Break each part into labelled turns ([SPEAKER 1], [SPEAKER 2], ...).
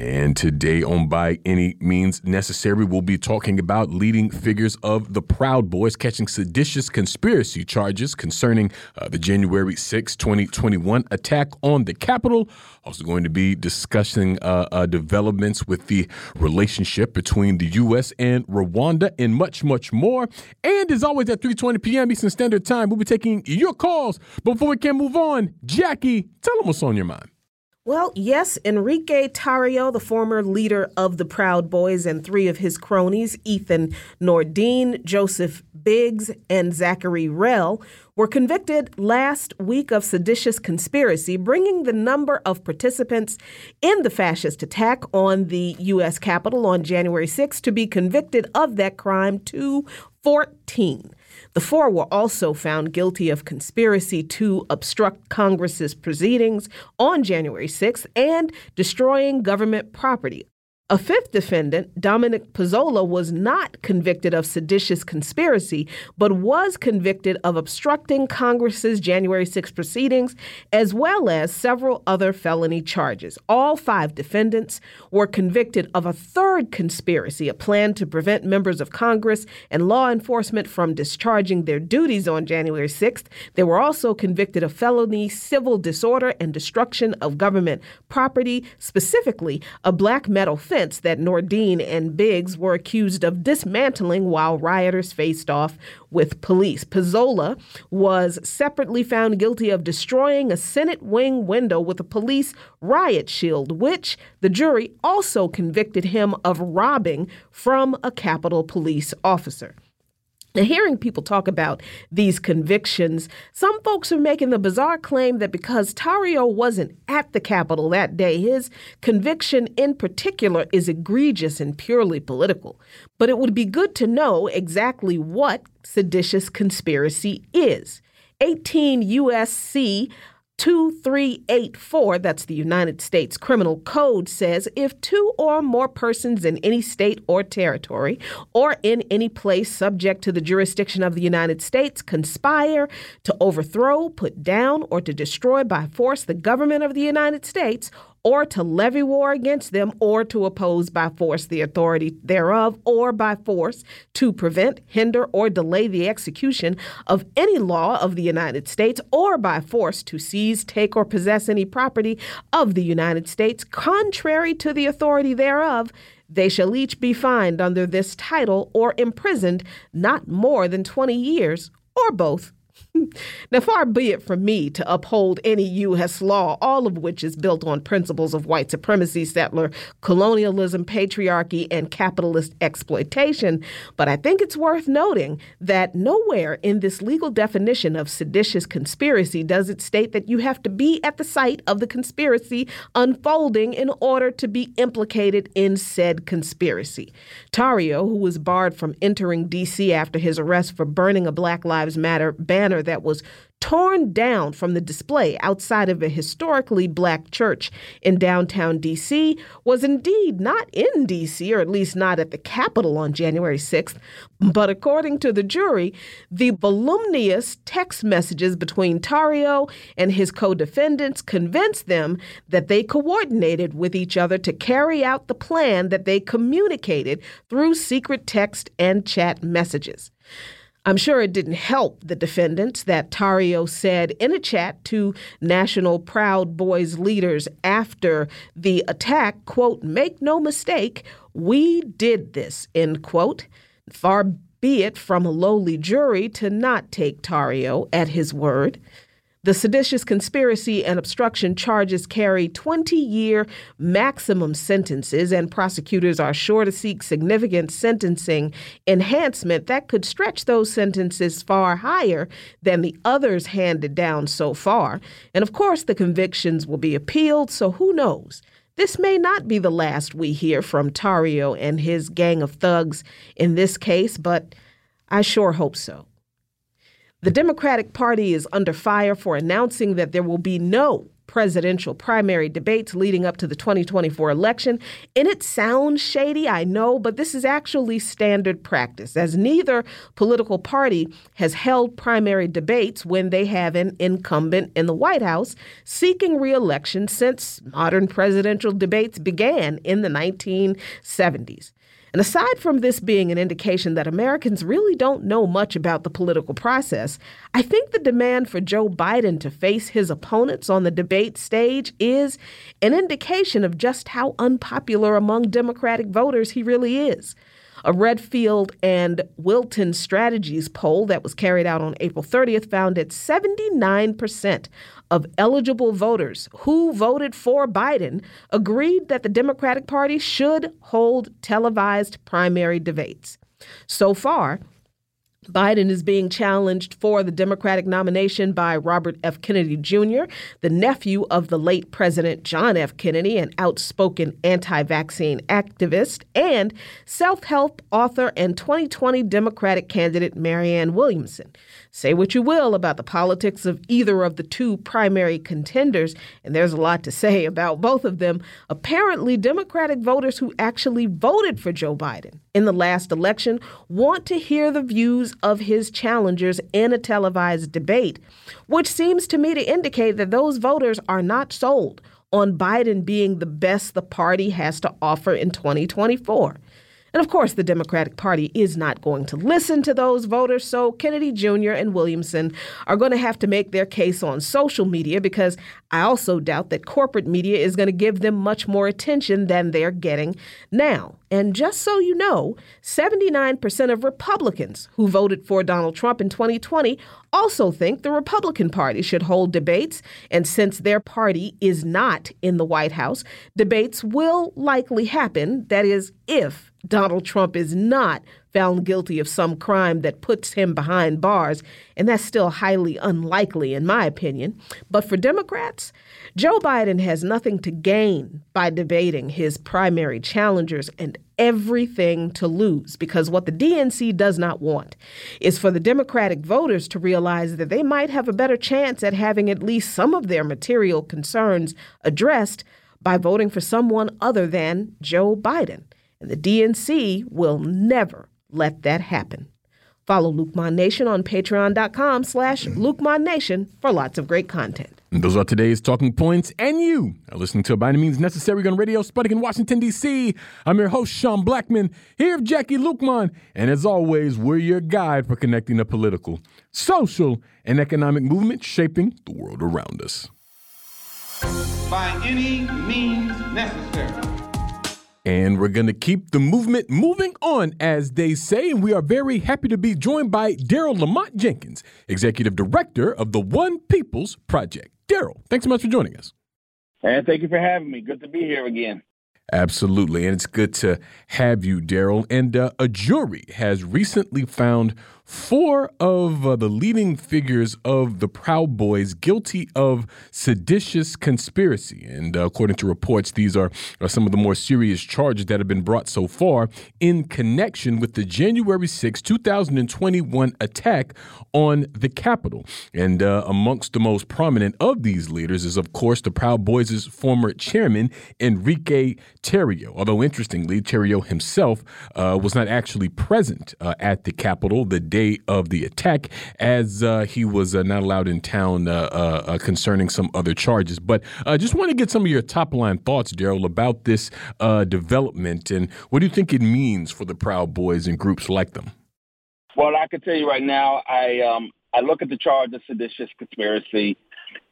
[SPEAKER 1] And today on By Any Means Necessary, we'll be talking about leading figures of the Proud Boys catching seditious conspiracy charges concerning uh, the January 6, 2021 attack on the Capitol. Also, going to be discussing uh, uh, developments with the relationship between the U.S. and Rwanda and much, much more. And as always, at 3.20 p.m. Eastern Standard Time, we'll be taking your calls. Before we can move on, Jacquie, tell them what's on your mind.
[SPEAKER 2] Well, yes, Enrique Tarrio, the former leader of the Proud Boys, and three of his cronies, Ethan Nordean, Joseph Biggs, and Zachary Rehl, were convicted last week of seditious conspiracy, bringing the number of participants in the fascist attack on the U.S. Capitol on January 6 to be convicted of that crime to 14. The four were also found guilty of conspiracy to obstruct Congress's proceedings on January 6th and destroying government property, a fifth defendant, Dominic Pezzola, was not convicted of seditious conspiracy, but was convicted of obstructing Congress's January 6 proceedings, as well as several other felony charges. All five defendants were convicted of a third conspiracy, a plan to prevent members of Congress and law enforcement from discharging their duties on January 6th. They were also convicted of felony civil disorder and destruction of government property, specifically a black metal fence that Nordean and Biggs were accused of dismantling while rioters faced off with police. Pezzola was separately found guilty of destroying a Senate wing window with a police riot shield, which the jury also convicted him of robbing from a Capitol police officer. Hearing people talk about these convictions, some folks are making the bizarre claim that because Tarrio wasn't at the Capitol that day, his conviction in particular is egregious and purely political. But it would be good to know exactly what seditious conspiracy is. 18 USC 2384, that's the United States Criminal Code, says if two or more persons in any state or territory or in any place subject to the jurisdiction of the United States conspire to overthrow, put down, or to destroy by force the government of the United States or to levy war against them, or to oppose by force the authority thereof, or by force to prevent, hinder, or delay the execution of any law of the United States, or by force to seize, take, or possess any property of the United States contrary to the authority thereof. They shall each be fined under this title or imprisoned not more than 20 years, or both. Now, far be it from me to uphold any U.S. law, all of which is built on principles of white supremacy, settler colonialism, patriarchy, and capitalist exploitation, but I think it's worth noting that nowhere in this legal definition of seditious conspiracy does it state that you have to be at the site of the conspiracy unfolding in order to be implicated in said conspiracy. Tarrio, who was barred from entering D.C. after his arrest for burning a Black Lives Matter banner that was torn down from the display outside of a historically black church in downtown D.C., was indeed not in D.C., or at least not at the Capitol on January 6th. But according to the jury, the voluminous text messages between Tarrio and his co defendants convinced them that they coordinated with each other to carry out the plan that they communicated through secret text and chat messages. I'm sure it didn't help the defendants that Tarrio said in a chat to National Proud Boys leaders after the attack, quote, make no mistake, we did this, end quote. Far be it from a lowly jury to not take Tarrio at his word. The seditious conspiracy and obstruction charges carry 20 year maximum sentences, and prosecutors are sure to seek significant sentencing enhancement that could stretch those sentences far higher than the others handed down so far. And of course, the convictions will be appealed, so who knows? This may not be the last we hear from Tarrio and his gang of thugs in this case, but I sure hope so. The Democratic Party is under fire for announcing that there will be no presidential primary debates leading up to the 2024 election. And it sounds shady, I know, but this is actually standard practice, as neither political party has held primary debates when they have an incumbent in the White House seeking reelection since modern presidential debates began in the 1970s. And aside from this being an indication that Americans really don't know much about the political process, I think the demand for Joe Biden to face his opponents on the debate stage is an indication of just how unpopular among Democratic voters he really is. A Redfield and Wilton Strategies poll that was carried out on April 30th found that 79% of eligible voters who voted for Biden agreed that the Democratic Party should hold televised primary debates. So far, Biden is being challenged for the Democratic nomination by Robert F. Kennedy Jr., the nephew of the late President John F. Kennedy, an outspoken anti vaccine activist, and self help author and 2020 Democratic candidate Marianne Williamson. Say what you will about the politics of either of the two primary contenders, and there's a lot to say about both of them. Apparently, Democratic voters who actually voted for Joe Biden in the last election want to hear the views of his challengers in a televised debate, which seems to me to indicate that those voters are not sold on Biden being the best the party has to offer in 2024. And of course, the Democratic Party is not going to listen to those voters, so Kennedy Jr. and Williamson are going to have to make their case on social media because I also doubt that corporate media is going to give them much more attention than they're getting now. And just so you know, 79% of Republicans who voted for Donald Trump in 2020 also think the Republican Party should hold debates. And since their party is not in the White House, debates will likely happen. That is, if Donald Trump is not found guilty of some crime that puts him behind bars, and that's still highly unlikely, in my opinion. But for Democrats, Joe Biden has nothing to gain by debating his primary challengers and everything to lose because what the DNC does not want is for the Democratic voters to realize that they might have a better chance at having at least some of their material concerns addressed by voting for someone other than Joe Biden. And the DNC will never let that happen. Follow Luqman Nation on patreon.com slash Luqman Nation for lots of great content.
[SPEAKER 1] And those are today's talking points, and you are listening to By Any Means Necessary on Radio Sputnik in Washington, D.C. I'm your host, Sean Blackmon, here with Jacquie Luqman, and as always, we're your guide for connecting the political, social, and economic movement shaping the world around us.
[SPEAKER 3] By any means necessary.
[SPEAKER 1] And we're going to keep the movement moving on, as they say. And we are very happy to be joined by Daryle Lamont Jenkins, Executive Director of the One People's Project. Daryle, thanks so much for joining us.
[SPEAKER 4] And thank you for having me. Good to be here again.
[SPEAKER 1] Absolutely. And it's good to have you, Daryle. And uh, a jury has recently found four of uh, the leading figures of the Proud Boys guilty of seditious conspiracy. And uh, according to reports, these are, are, some of the more serious charges that have been brought so far in connection with the January 6, 2021 attack on the Capitol. And uh, amongst the most prominent of these leaders is, of course, the Proud Boys' former chairman, Enrique Tarrio. Although, interestingly, Tarrio himself uh, was not actually present uh, at the Capitol the day day of the attack, as uh, he was uh, not allowed in town uh, uh, uh concerning some other charges. But I uh, just want to get some of your top line thoughts, Daryle, about this development and what do you think it means for the Proud Boys and groups like them?
[SPEAKER 4] Well, I can tell you right now, I um, I look at the charge of seditious conspiracy.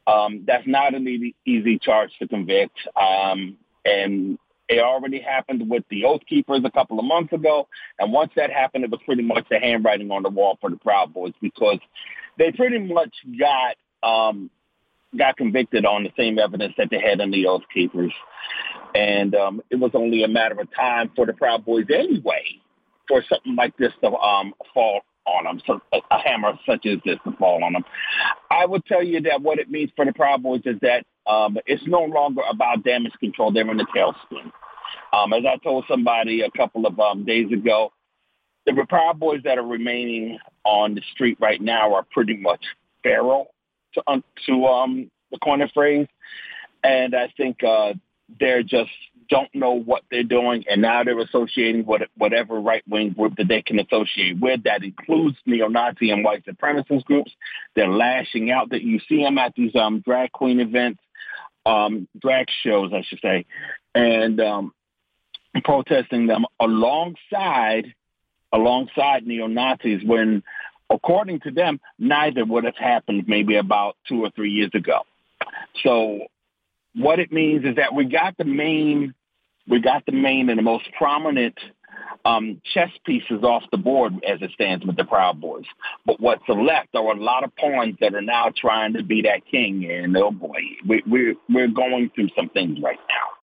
[SPEAKER 4] Um, that's not an easy, easy charge to convict. Um, and it already happened with the Oath Keepers a couple of months ago. And once that happened, it was pretty much the handwriting on the wall for the Proud Boys because they pretty much got um, got convicted on the same evidence that they had in the Oath Keepers. And um, it was only a matter of time for the Proud Boys anyway for something like this to um, fall on them, so a hammer such as this to fall on them. I would tell you that what it means for the Proud Boys is that um, it's no longer about damage control. They're in the tailspin. Um, as I told somebody a couple of um, days ago, the Proud Boys that are remaining on the street right now are pretty much feral, to, um, to um, the coin of phrase. and I think uh, they're just don't know what they're doing, and now they're associating with whatever right wing group that they can associate with. That includes neo-Nazi and white supremacist groups. They're lashing out. That you see them at these um, drag queen events, um, drag shows, I should say, and um, protesting them alongside alongside neo Nazis when, according to them, neither would have happened maybe about two or three years ago. So what it means is that we got the main we got the main and the most prominent um, chess pieces off the board as it stands with the Proud Boys. But what's left are a lot of pawns that are now trying to be that king. And oh boy, we, we're we're going through some things right now.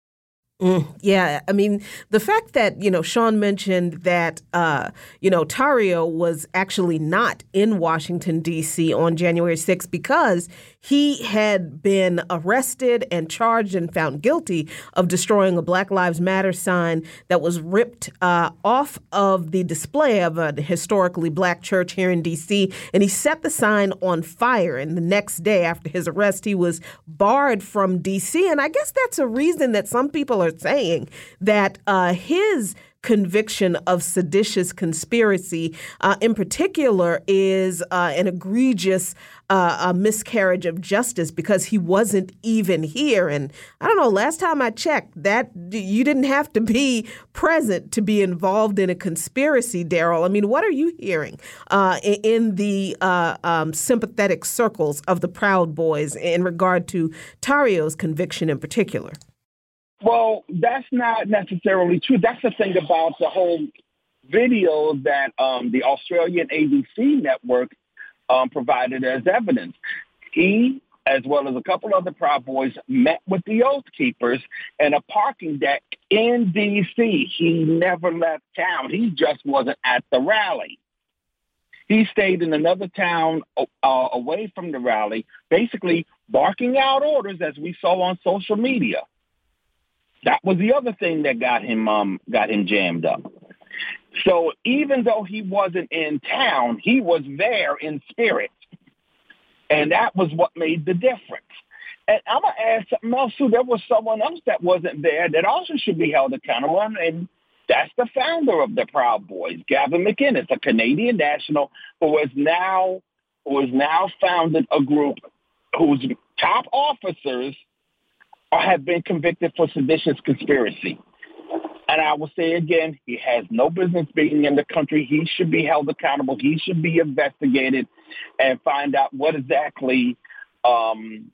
[SPEAKER 2] Mm, yeah, I mean the fact that you know Sean mentioned that uh, you know Tarrio was actually not in Washington D.C. on January 6th because he had been arrested and charged and found guilty of destroying a Black Lives Matter sign that was ripped uh, off of the display of a historically black church here in D.C. And he set the sign on fire. And the next day after his arrest, he was barred from D.C. And I guess that's a reason that some people are saying that uh, his conviction of seditious conspiracy, uh, in particular, is uh, an egregious uh, miscarriage of justice because he wasn't even here. And I don't know. Last time I checked, that you didn't have to be present to be involved in a conspiracy, Daryle. I mean, what are you hearing uh, in the uh, um, sympathetic circles of the Proud Boys in regard to Tarrio's conviction in particular?
[SPEAKER 4] Well, that's not necessarily true. That's the thing about the whole video that um, the Australian ABC network um, provided as evidence. He, as well as a couple other Proud Boys, met with the Oath Keepers in a parking deck in D.C. He never left town. He just wasn't at the rally. He stayed in another town uh, away from the rally, basically barking out orders as we saw on social media. That was the other thing that got him um, got him jammed up. So even though he wasn't in town, he was there in spirit. And that was what made the difference. And I'm going to add something else too. There was someone else that wasn't there that also should be held accountable. And that's the founder of the Proud Boys, Gavin McInnes, a Canadian national who has now who has now founded a group whose top officers have been convicted for seditious conspiracy. And I will say again, he has no business being in the country. He should be held accountable. He should be investigated and find out what exactly um,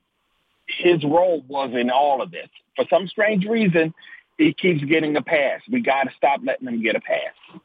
[SPEAKER 4] his role was in all of this. For some strange reason, he keeps getting a pass. We got to stop letting him get a pass.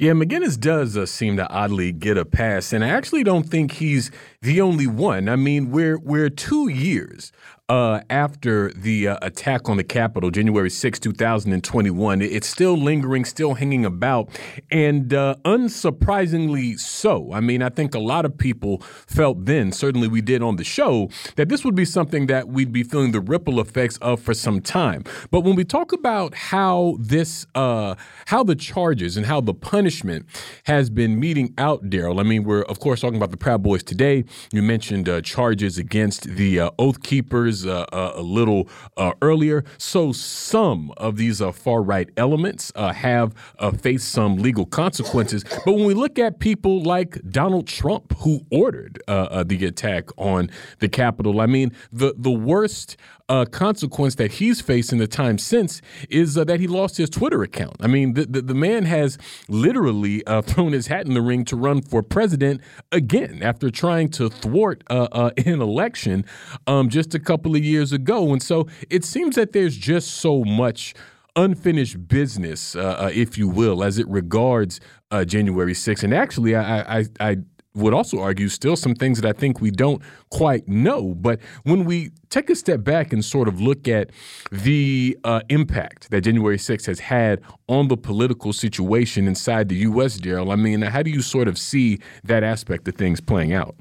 [SPEAKER 1] Yeah, McInnes does uh, seem to oddly get a pass, and I actually don't think he's the only one. I mean, we're we're two years uh, after the uh, attack on the Capitol, January 6, 2021. It's still lingering, still hanging about, and uh, unsurprisingly so. I mean, I think a lot of people felt then, certainly we did on the show, that this would be something that we'd be feeling the ripple effects of for some time. But when we talk about how this, uh, how the charges and how the punishment has been meting out, Daryle, I mean, we're of course talking about the Proud Boys today. You mentioned uh, charges against the uh, Oath Keepers uh, uh, a little uh, earlier. So some of these uh, far right elements uh, have faced some legal consequences. But when we look at people like Donald Trump, who ordered the attack on the Capitol, I mean, the the worst uh, consequence that he's faced in the time since is uh, that he lost his Twitter account. I mean, the, the, the man has literally uh, thrown his hat in the ring to run for president again after trying to thwart uh, uh, an election um, just a couple of years ago. And so it seems that there's just so much unfinished business, uh, uh, if you will, as it regards uh, January 6th. And actually, I, I, I would also argue still some things that I think we don't quite know. But when we take a step back and sort of look at the uh, impact that January 6th has had on the political situation inside the U.S., Daryle, I mean, how do you sort of see that aspect of things playing out?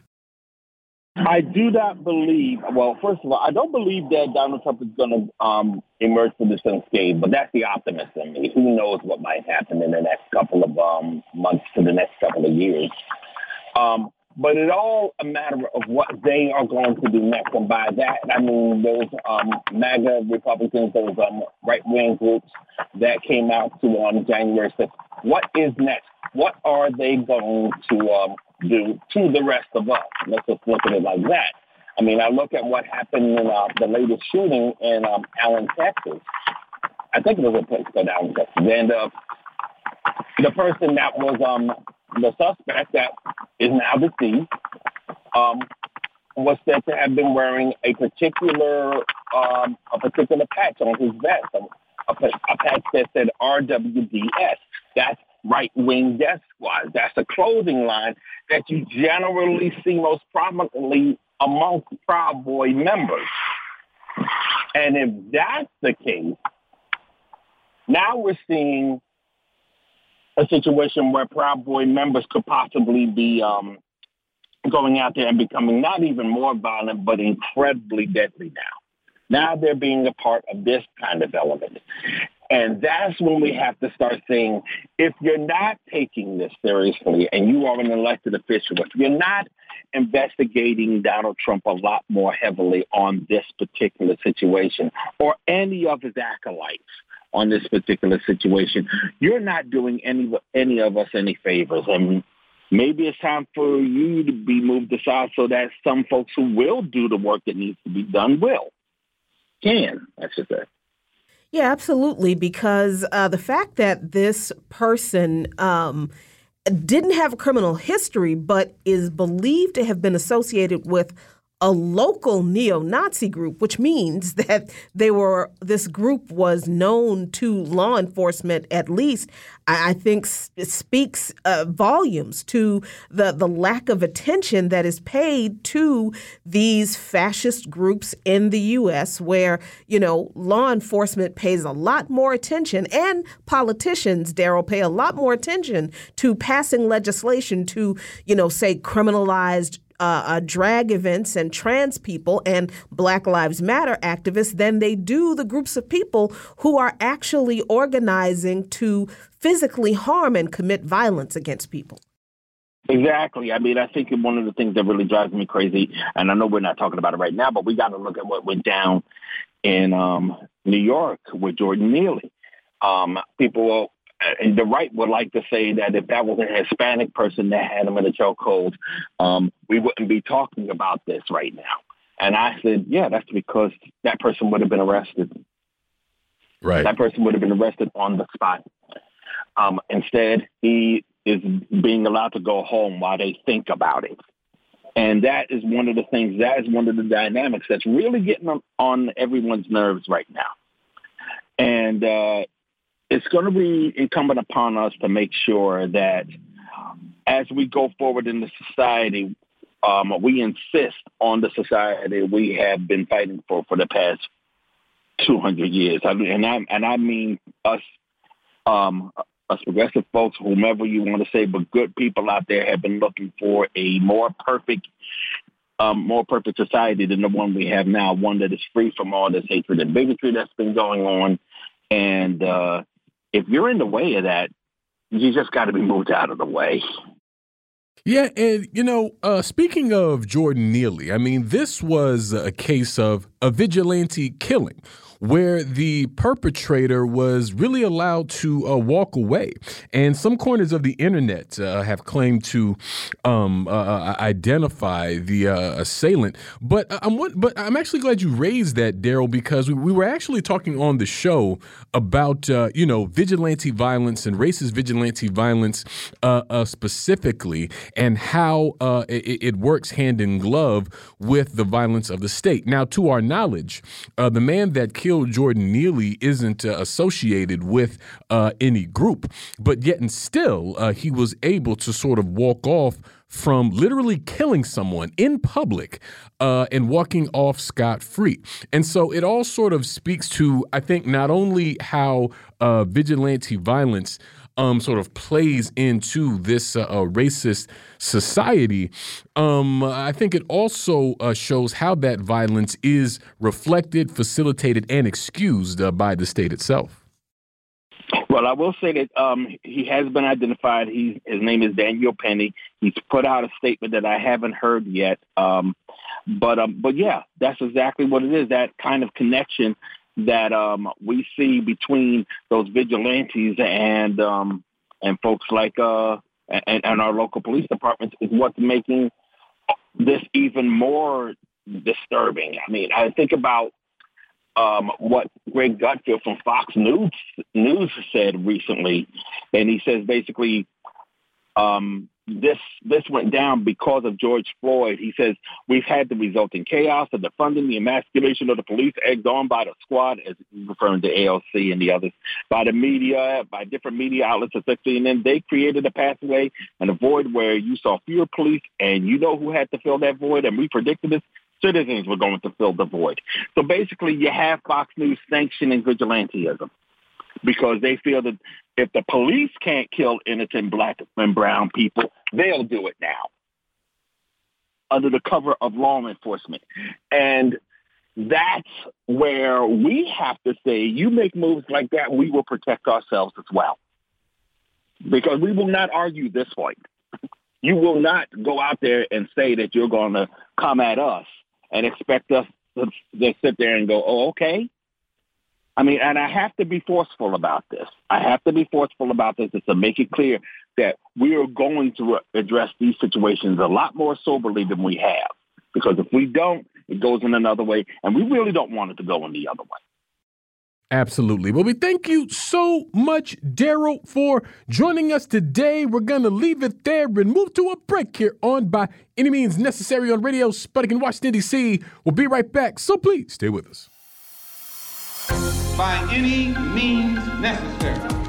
[SPEAKER 4] I do not believe. Well, first of all, I don't believe that Donald Trump is going to um, emerge from this unscathed. But that's the optimist in me. Who knows what might happen in the next couple of um, months to the next couple of years? Um, but it's all a matter of what they are going to do next. And by that, I mean those um, MAGA Republicans, those um, right wing groups that came out to on um, January 6th. What is next? What are they going to um, do to the rest of us? Let's just look at it like that. I mean, I look at what happened in uh, the latest shooting in um, Allen, Texas. I think it was a place called Allen, Texas. And uh, the person that was um, the suspect that is now deceased um, was said to have been wearing a particular um, a particular patch on his vest, a, a, patch that said RWDS. That's right wing death squad. That's a clothing line that you generally see most prominently amongst Proud Boy members. And if that's the case, now we're seeing a situation where Proud Boy members could possibly be um, going out there and becoming not even more violent, but incredibly deadly now. Now they're being a part of this kind of element. And that's when we have to start saying, if you're not taking this seriously and you are an elected official, if you're not investigating Donald Trump a lot more heavily on this particular situation or any of his acolytes, on this particular situation. You're not doing any any of us any favors, and maybe it's time for you to be moved aside so that some folks who will do the work that needs to be done will can. I should say.
[SPEAKER 2] Yeah, absolutely. Because uh, the fact that this person um, didn't have a criminal history, but is believed to have been associated with a local neo-Nazi group, which means that they were this group was known to law enforcement at least. I, I think speaks uh, volumes to the the lack of attention that is paid to these fascist groups in the U.S., where you know law enforcement pays a lot more attention, and politicians, Daryle, pay a lot more attention to passing legislation to you know say criminalized uh, uh, drag events and trans people and Black Lives Matter activists than they do the groups of people who are actually organizing to physically harm and commit violence against people.
[SPEAKER 4] Exactly. I mean, I think one of the things that really drives me crazy, and I know we're not talking about it right now, but we got to look at what went down in um, New York with Jordan Neely. Um, people the right would like to say that if that was a Hispanic person that had him in a chokehold, um, we wouldn't be talking about this right now. And I said, yeah, that's because that person would have been arrested.
[SPEAKER 1] Right.
[SPEAKER 4] That person would have been arrested on the spot. Um, instead, he is being allowed to go home while they think about it. And that is one of the things, that is one of the dynamics that's really getting on, on everyone's nerves right now. And uh, it's going to be incumbent upon us to make sure that as we go forward in the society, um, we insist on the society we have been fighting for for the past 200 years. I mean, and I and I mean us, um, us progressive folks, whomever you want to say, but good people out there have been looking for a more perfect, um, more perfect society than the one we have now, one that is free from all this hatred and bigotry that's been going on, and uh, if you're in the way of that, you just got to be moved out of the way.
[SPEAKER 1] Yeah, and you know, uh, speaking of Jordan Neely, I mean, this was a case of a vigilante killing where the perpetrator was really allowed to uh, walk away. And some corners of the internet uh, have claimed to um, uh, uh identify the uh, assailant. But I'm but I'm actually glad you raised that, Daryle, because we, we, were actually talking on the show about uh, you know vigilante violence and racist vigilante violence specifically, and how it, it, works hand in glove with the violence of the state. Now, to our knowledge, the man that killed killed Jordan Neely isn't uh, associated with uh, any group, but yet and still uh, he was able to sort of walk off from literally killing someone in public uh, and walking off scot free. And so it all sort of speaks to, I think, not only how uh, vigilante violence um, sort of plays into this uh, uh, racist society, um, I think it also uh, shows how that violence is reflected, facilitated, and excused uh, by the state itself.
[SPEAKER 4] Well, I will say that um, he has been identified. He, his name is Daniel Penny. He's put out a statement that I haven't heard yet. Um, but um, but yeah, that's exactly what it is. That kind of connection that um, we see between those vigilantes and um, and folks like uh, and, and our local police departments is what's making this even more disturbing. I mean, I think about um, what Greg Gutfeld from Fox News News said recently, and he says basically um, this this went down because of George Floyd. He says we've had the resulting chaos, of the funding, the emasculation of the police, egged on by the squad, as referring to AOC and the others, by the media, by different media outlets, and then they created a pathway and a void where you saw fewer police, and you know who had to fill that void, and we predicted this. Citizens were going to fill the void. So basically, you have Fox News sanctioning vigilantism because they feel that if the police can't kill innocent black and brown people, they'll do it now under the cover of law enforcement. And that's where we have to say, you make moves like that, we will protect ourselves as well. Because we will not argue this point. You will not go out there and say that you're going to come at us and expect us to, sit there and go, oh, okay, I mean, and I have to be forceful about this. I have to be forceful about this to make it clear that we are going to address these situations a lot more soberly than we have. Because if we don't, it goes in another way, and we really don't want it to go in the other way.
[SPEAKER 1] Absolutely. Well, we thank you so much, Daryle, for joining us today. We're going to leave it there and move to a break here on By Any Means Necessary on Radio Sputnik in Washington, D.C. We'll be right back, so please stay with us
[SPEAKER 3] by any means necessary.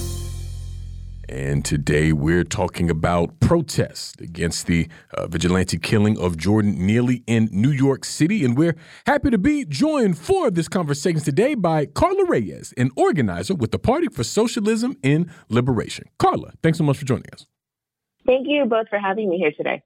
[SPEAKER 1] And today we're talking about protests against the uh, vigilante killing of Jordan Neely in New York City. And we're happy to be joined for this conversation today by Karla Reyes, an organizer with the Party for Socialism and Liberation. Karla, thanks so much for joining us.
[SPEAKER 5] Thank you both for having me here today.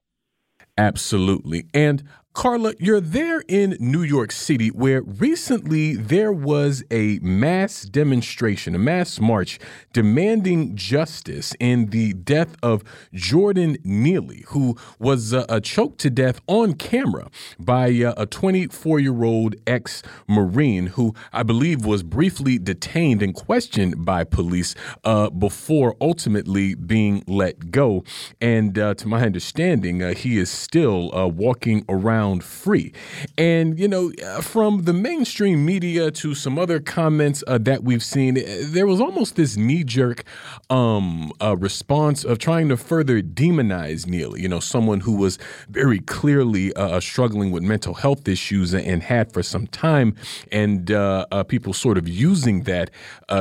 [SPEAKER 1] Absolutely. And Karla, you're there in New York City where recently there was a mass demonstration, a mass march demanding justice in the death of Jordan Neely, who was uh, uh, choked to death on camera by uh, a 24 year old ex Marine who I believe was briefly detained and questioned by police uh, before ultimately being let go. And uh, to my understanding, uh, he is still walking around free. And, you know, uh, from the mainstream media to some other comments uh, that we've seen, uh, there was almost this knee jerk um, uh, response of trying to further demonize Neely, you know, someone who was very clearly uh, struggling with mental health issues and had for some time. And uh, people sort of using that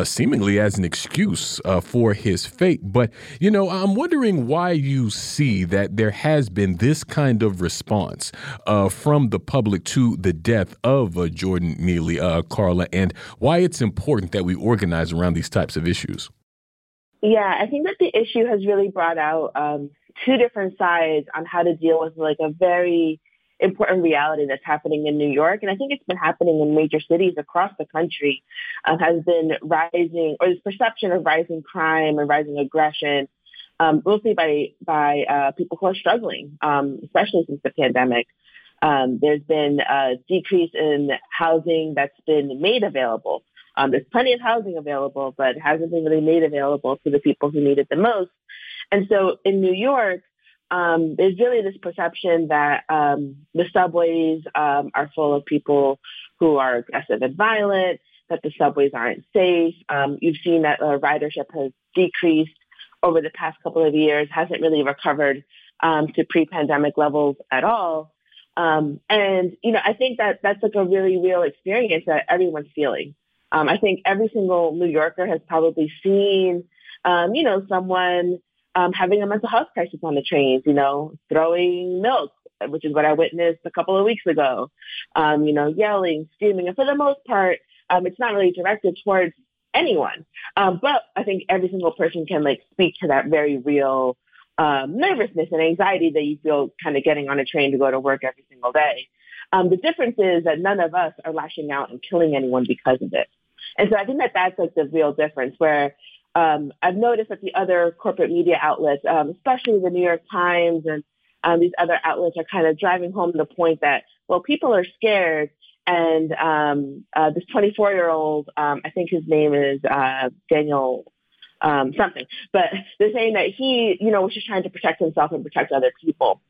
[SPEAKER 1] seemingly as an excuse for his fate. But, you know, I'm wondering why you see that there has been this kind of response uh, from the public to the death of uh, Jordan Neely, uh, Karla, and why it's important that we organize around these types of issues.
[SPEAKER 5] Yeah, I think that the issue has really brought out um, two different sides on how to deal with like a very important reality that's happening in New York, and I think it's been happening in major cities across the country. Uh, has been rising, or this perception of rising crime and rising aggression, um, mostly by by uh, people who are struggling, um, especially since the pandemic. Um, there's been a decrease in housing that's been made available. Um, there's plenty of housing available, but hasn't been really made available to the people who need it the most. And so in New York, um, there's really this perception that um, the subways um, are full of people who are aggressive and violent, that the subways aren't safe. Um, you've seen that uh, ridership has decreased over the past couple of years, hasn't really recovered to pre-pandemic levels at all. Um, and, you know, I think that that's like a really real experience that everyone's feeling. Um, I think every single New Yorker has probably seen um, you know, someone um, having a mental health crisis on the trains, you know, throwing milk, which is what I witnessed a couple of weeks ago, um, you know, yelling, screaming. And for the most part, um, it's not really directed towards anyone. Um, but I think every single person can like speak to that very real um, nervousness and anxiety that you feel kind of getting on a train to go to work every single day. Um, the difference is that none of us are lashing out and killing anyone because of it. And so I think that that's like the real difference where um, I've noticed that the other corporate media outlets, um, especially the New York Times and um, these other outlets are kind of driving home the point that, well, people are scared. And um, uh, this 24 year old, um, I think his name is uh, Daniel um, something, but they're saying that he, you know, was just trying to protect himself and protect other people.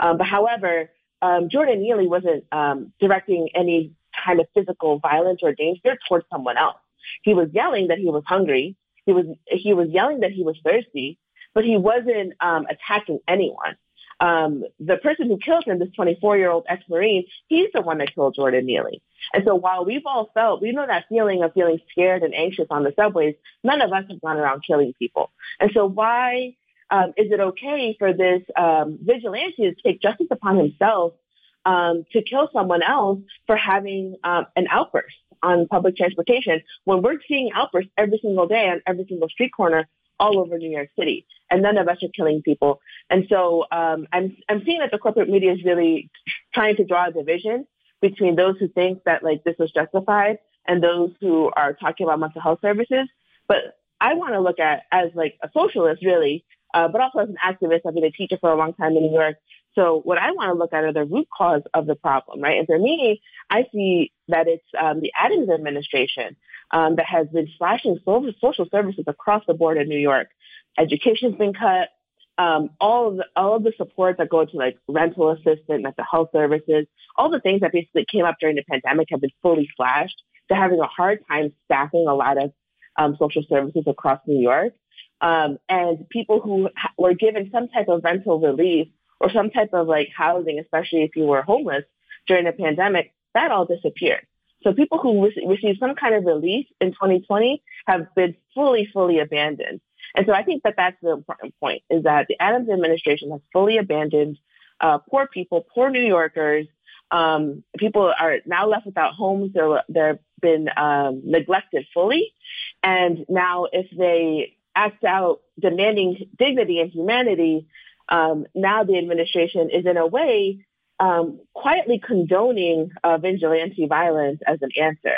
[SPEAKER 5] Um, but however, um, Jordan Neely wasn't um, directing any kind of physical violence or danger towards someone else. He was yelling that he was hungry. He was he was yelling that he was thirsty, but he wasn't um, attacking anyone. Um, the person who killed him, this 24-year-old ex-Marine, he's the one that killed Jordan Neely. And so while we've all felt, we know that feeling of feeling scared and anxious on the subways, none of us have gone around killing people. And so why um, is it okay for this um, vigilante to take justice upon himself um, to kill someone else for having um, an outburst on public transportation when we're seeing outbursts every single day on every single street corner all over New York City, and none of us are killing people. And so um, I'm I'm seeing that the corporate media is really trying to draw a division between those who think that like this was justified and those who are talking about mental health services. But I want to look at as like a socialist, really, uh, but also as an activist. I've been a teacher for a long time in New York. So what I want to look at are the root cause of the problem, right? And for me, I see that it's um, the Adams administration um, that has been slashing social services across the board in New York. Education's been cut. Um, all of the, all of the support that go to like rental assistance, mental health services, all the things that basically came up during the pandemic have been fully slashed. They're having a hard time staffing a lot of um, social services across New York. Um, and people who ha- were given some type of rental relief or some type of like housing, especially if you were homeless during the pandemic, that all disappeared. So people who re- received some kind of relief in 2020 have been fully, fully abandoned. And so I think that that's the important point is that the Adams administration has fully abandoned uh, poor people, poor New Yorkers. Um, people are now left without homes. They're, they've been um, neglected fully. And now if they act out demanding dignity and humanity, um, now the administration is in a way um, quietly condoning uh, vigilante violence as an answer.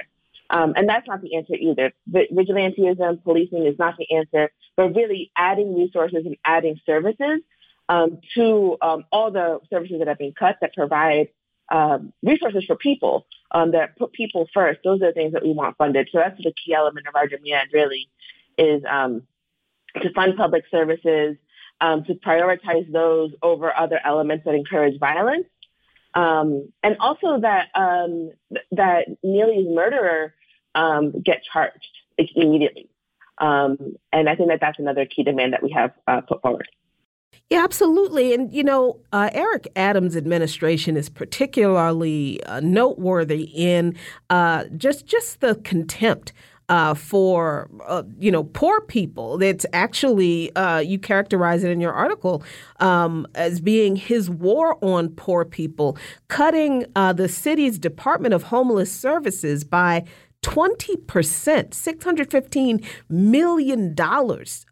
[SPEAKER 5] Um, and that's not the answer either. Vigilantism, policing is not the answer, but really adding resources and adding services um, to um, all the services that have been cut that provide um, resources for people that put people first. Those are the things that we want funded. So that's the key element of our demand really is to fund public services, um, to prioritize those over other elements that encourage violence. Um, and also that um, that Neely's murderer um, get charged like, immediately. Um, and I think that that's another key demand that we have uh, put forward.
[SPEAKER 2] Yeah, absolutely. And, you know, uh, Eric Adams' administration is particularly uh, noteworthy in uh, just, just the contempt uh, for uh, you know poor people. It's actually uh, you characterize it in your article um, as being his war on poor people, cutting uh, the city's Department of Homeless Services by 20%, $615 million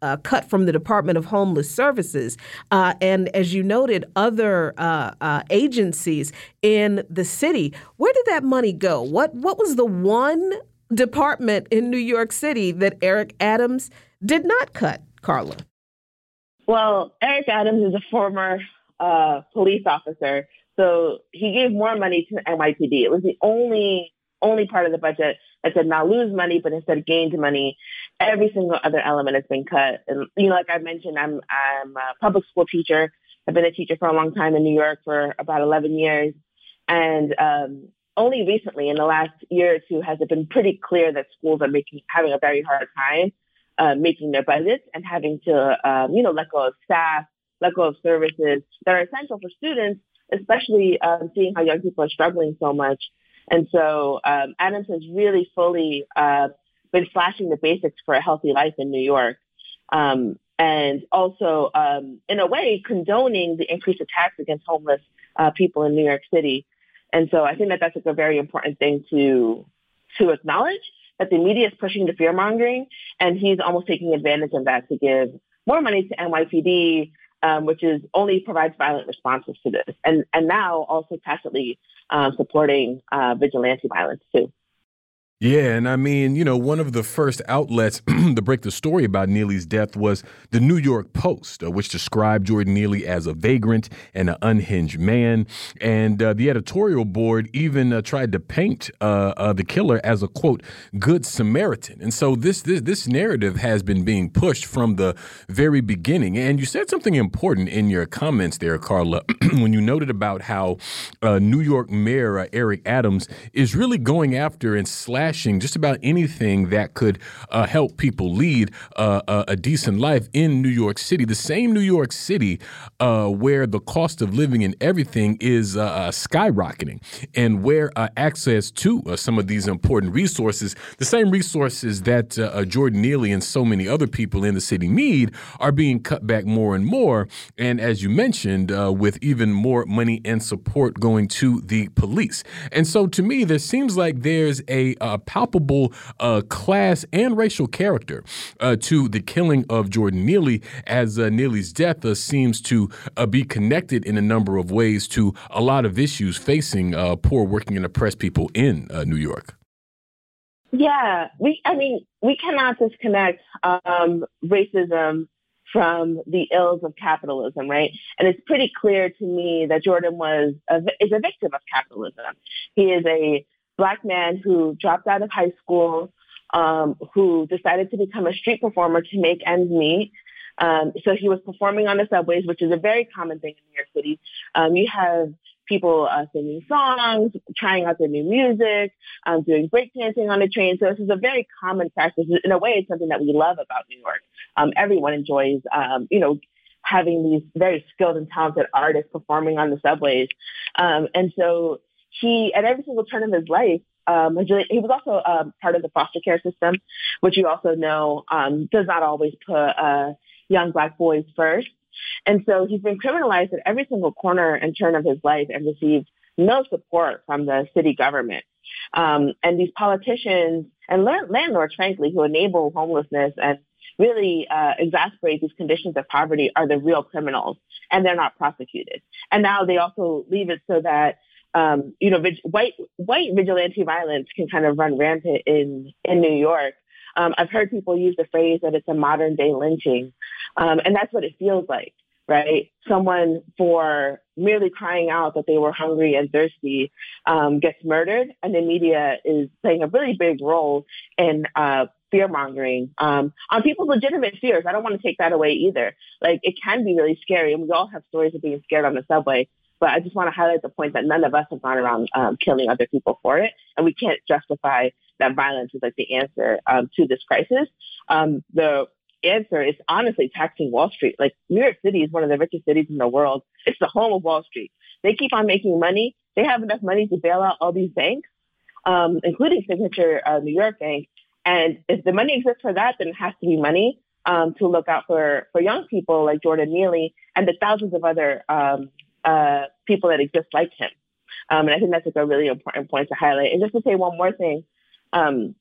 [SPEAKER 2] uh, cut from the Department of Homeless Services. Uh, and as you noted, other uh, uh, agencies in the city. Where did that money go? What, what was the one department in New York City that Eric Adams did not cut, Karla?
[SPEAKER 5] Well, Eric Adams is a former uh, police officer, so he gave more money to NYPD. It was the only only part of the budget that did not lose money, but instead gained money. Every single other element has been cut. And you know, like I mentioned, I'm I'm a public school teacher. I've been a teacher for a long time in New York for about 11 years, and um, only recently, in the last year or two, has it been pretty clear that schools are making having a very hard time uh, making their budgets and having to, um, you know, let go of staff, let go of services that are essential for students, especially um, seeing how young people are struggling so much. And so um, Adams has really fully uh, been slashing the basics for a healthy life in New York. um, and also, um, in a way, condoning the increased attacks against homeless uh, people in New York City. And so I think that that's like a very important thing to to acknowledge that the media is pushing the fear mongering, and he's almost taking advantage of that to give more money to NYPD, um, which is only provides violent responses to this, and and now also tacitly um, supporting uh, vigilante violence too.
[SPEAKER 1] Yeah, and I mean, you know, one of the first outlets to break the story about Neely's death was the New York Post, uh, which described Jordan Neely as a vagrant and an unhinged man. And uh, the editorial board even uh, tried to paint uh, uh, the killer as a quote good Samaritan. And so this, this this narrative has been being pushed from the very beginning. And you said something important in your comments there, Karla, when you noted about how uh, New York Mayor Eric Adams is really going after and slashing just about anything that could uh, help people lead uh, a, a, decent life in New York City. The same New York City uh, where the cost of living and everything is uh, uh, skyrocketing, and where uh, access to some of these important resources, the same resources that Jordan Neely and so many other people in the city need, are being cut back more and more. And as you mentioned, with even more money and support going to the police. And so to me, there seems like there's a, a palpable uh, class and racial character uh, to the killing of Jordan Neely, as uh, Neely's death uh, seems to uh, be connected in a number of ways to a lot of issues facing uh, poor working and oppressed people in New York.
[SPEAKER 5] Yeah, we. I mean, we cannot disconnect um, racism from the ills of capitalism, right? And it's pretty clear to me that Jordan was a, is a victim of capitalism. He is a black man who dropped out of high school, um, who decided to become a street performer to make ends meet. Um, so he was performing on the subways, which is a very common thing in New York City. Um, you have people uh, singing songs, trying out their new music, um, doing breakdancing on the train. So this is a very common practice. In a way, it's something that we love about New York. Um, everyone enjoys, um, you know, having these very skilled and talented artists performing on the subways. Um, and so he, at every single turn of his life, um, he was also um, part of the foster care system, which you also know um, does not always put uh, young black boys first. And so he's been criminalized at every single corner and turn of his life and received no support from the city government. Um, and these politicians and landlords, frankly, who enable homelessness and really uh, exacerbate these conditions of poverty are the real criminals, and they're not prosecuted. And now they also leave it so that um, you know, vig- white white vigilante violence can kind of run rampant in in New York. Um, I've heard people use the phrase that it's a modern day lynching, um, and that's what it feels like, right? Someone for merely crying out that they were hungry and thirsty um, gets murdered, and the media is playing a really big role in uh, fear mongering um, on people's legitimate fears. I don't want to take that away either. Like it can be really scary, and we all have stories of being scared on the subway. But I just want to highlight the point that none of us have gone around um, killing other people for it, and we can't justify that violence is like the answer um, to this crisis. Um, the answer is honestly taxing Wall Street. Like New York City is one of the richest cities in the world. It's the home of Wall Street. They keep on making money. They have enough money to bail out all these banks, um, including Signature uh, New York Bank. And if the money exists for that, then it has to be money um, to look out for, for young people like Jordan Neely and the thousands of other um, uh, people that exist like him. Um, and I think that's like a really important point to highlight. And just to say one more thing, um,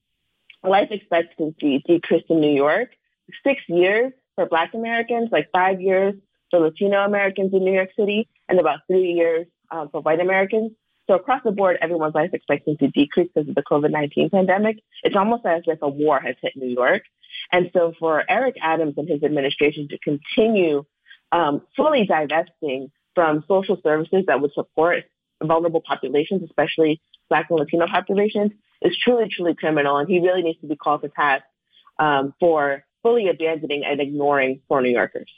[SPEAKER 5] life expectancy decreased in New York six years for Black Americans, like five years for Latino Americans in New York City, and about three years um, for white Americans. So across the board, everyone's life expectancy decreased because of the COVID-19 pandemic. It's almost as if a war has hit New York. And so for Eric Adams and his administration to continue um, fully divesting from social services that would support vulnerable populations, especially Black and Latino populations, is truly, truly criminal. And he really needs to be called to task um, for fully abandoning and ignoring poor New Yorkers.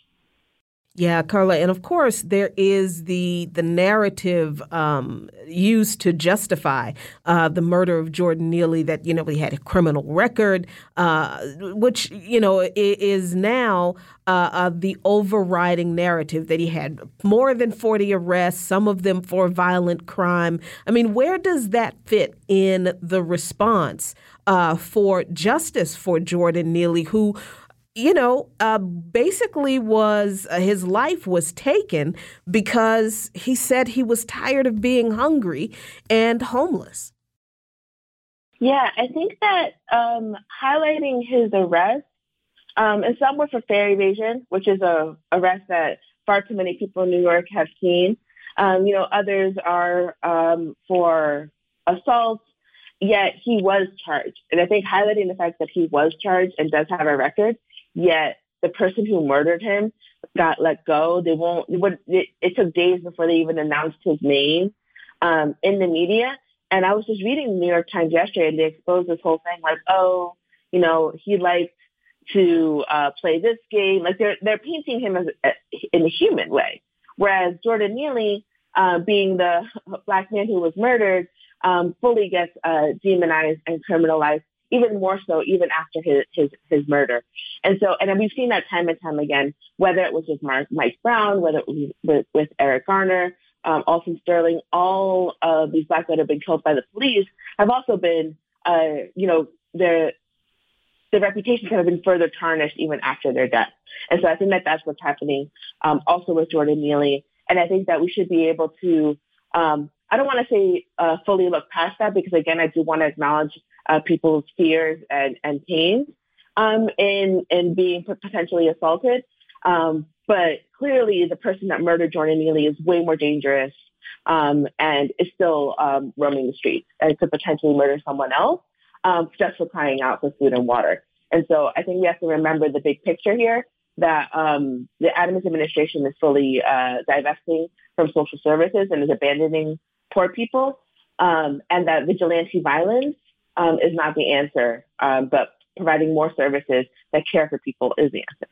[SPEAKER 2] Yeah, Karla, and of course there is the the narrative um, used to justify uh, the murder of Jordan Neely that you know he had a criminal record, uh, which you know is now uh, uh, the overriding narrative that he had more than forty arrests, some of them for violent crime. I mean, where does that fit in the response uh, for justice for Jordan Neely, who you know, uh, basically was uh, his life was taken because he said he was tired of being hungry and homeless.
[SPEAKER 5] Yeah, I think that um, highlighting his arrest, um, and some were for fare evasion, which is a arrest that far too many people in New York have seen. Um, you know, others are um, for assault, yet he was charged. And I think highlighting the fact that he was charged and does have a record, yet the person who murdered him got let go. They won't, it, it took days before they even announced his name um, in the media. And I was just reading the New York Times yesterday and they exposed this whole thing like, oh, you know, he liked to uh, play this game. Like they're, they're painting him as a, in a human way. Whereas Jordan Neely, uh, being the black man who was murdered, um, fully gets uh, demonized and criminalized, even more so even after his, his, his murder. And so, and we've seen that time and time again, whether it was with Mark, Mike Brown, whether it was with, with Eric Garner, um, Alton Sterling, all of these blacks that have been killed by the police have also been, uh, you know, their their reputations have been further tarnished even after their death. And so I think that that's what's happening um, also with Jordan Neely. And I think that we should be able to, um, I don't want to say uh, fully look past that because again, I do want to acknowledge uh, people's fears and, and pains um, in, in being potentially assaulted. Um, but clearly, the person that murdered Jordan Neely is way more dangerous um, and is still um, roaming the streets and could potentially murder someone else um, just for crying out for food and water. And so I think we have to remember the big picture here that um, the Adams administration is fully uh, divesting from social services and is abandoning poor people, um, and that vigilante violence um, is not the answer, um, but providing more services that care for people is the answer.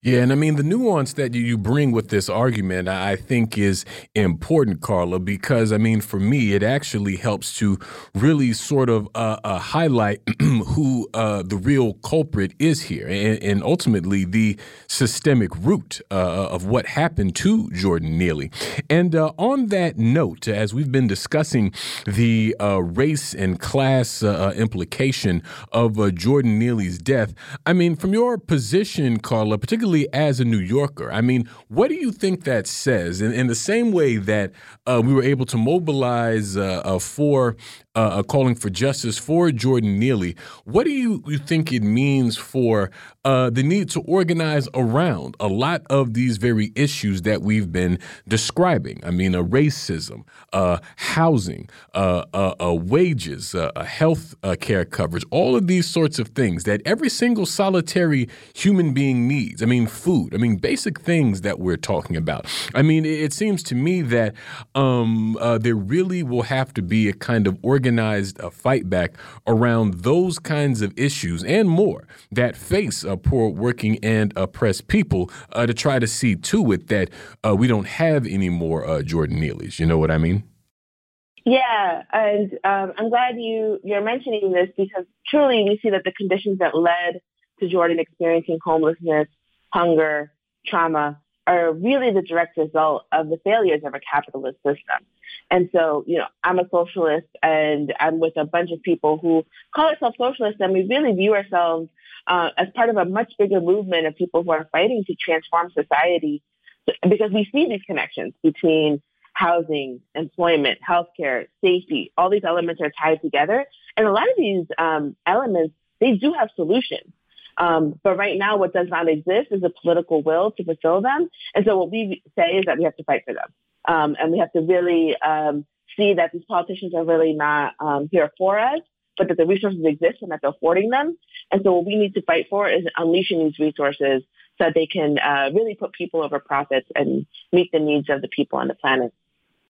[SPEAKER 1] Yeah, and I mean the nuance that you bring with this argument, I think, is important, Karla, because I mean, for me, it actually helps to really sort of uh, uh, highlight who uh, the real culprit is here, and, and ultimately the systemic root uh, of what happened to Jordan Neely. And uh, on that note, as we've been discussing the uh, race and class implication of Jordan Neely's death, I mean, from your position, Karla, particularly particularly as a New Yorker. I mean, what do you think that says? In, in the same way that uh, we were able to mobilize uh, uh for uh, calling for justice for Jordan Neely, what do you, you think it means for uh, the need to organize around a lot of these very issues that we've been describing? I mean, a racism, housing, wages, health care coverage, all of these sorts of things that every single solitary human being needs. I mean, food. I mean, basic things that we're talking about. I mean, it, seems to me that um, uh, there really will have to be a kind of organized uh, fight back around those kinds of issues and more that face uh, poor working and oppressed people uh, to try to see to it that uh, we don't have any more uh, Jordan Neely's. You know what I mean?
[SPEAKER 5] Yeah, and um, I'm glad you you're mentioning this because truly we see that the conditions that led to Jordan experiencing homelessness hunger, trauma are really the direct result of the failures of a capitalist system. And so, you know, I'm a socialist and I'm with a bunch of people who call ourselves socialists and we really view ourselves uh, as part of a much bigger movement of people who are fighting to transform society because we see these connections between housing, employment, healthcare, safety, all these elements are tied together. And a lot of these um, elements, they do have solutions. Um, but right now, what does not exist is a political will to fulfill them. And so what we say is that we have to fight for them. Um, and we have to really um, see that these politicians are really not um, here for us, but that the resources exist and that they're hoarding them. And so what we need to fight for is unleashing these resources so that they can uh, really put people over profits and meet the needs of the people on the planet.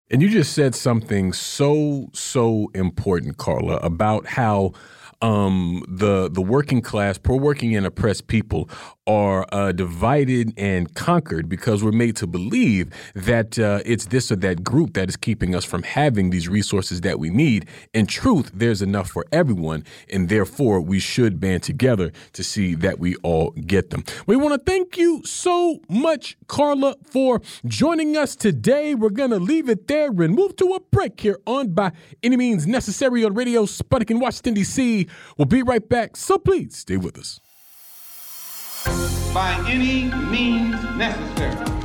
[SPEAKER 1] And you just said something so, so important, Karla, about how um, the the working class, poor working and oppressed people are uh, divided and conquered because we're made to believe that uh, it's this or that group that is keeping us from having these resources that we need. In truth, there's enough for everyone, and therefore we should band together to see that we all get them. We want to thank you so much, Karla, for joining us today. We're going to leave it there and move to a break here on By Any Means Necessary on Radio Sputnik in Washington, D.C. We'll be right back, so please stay with us.
[SPEAKER 3] By any means necessary.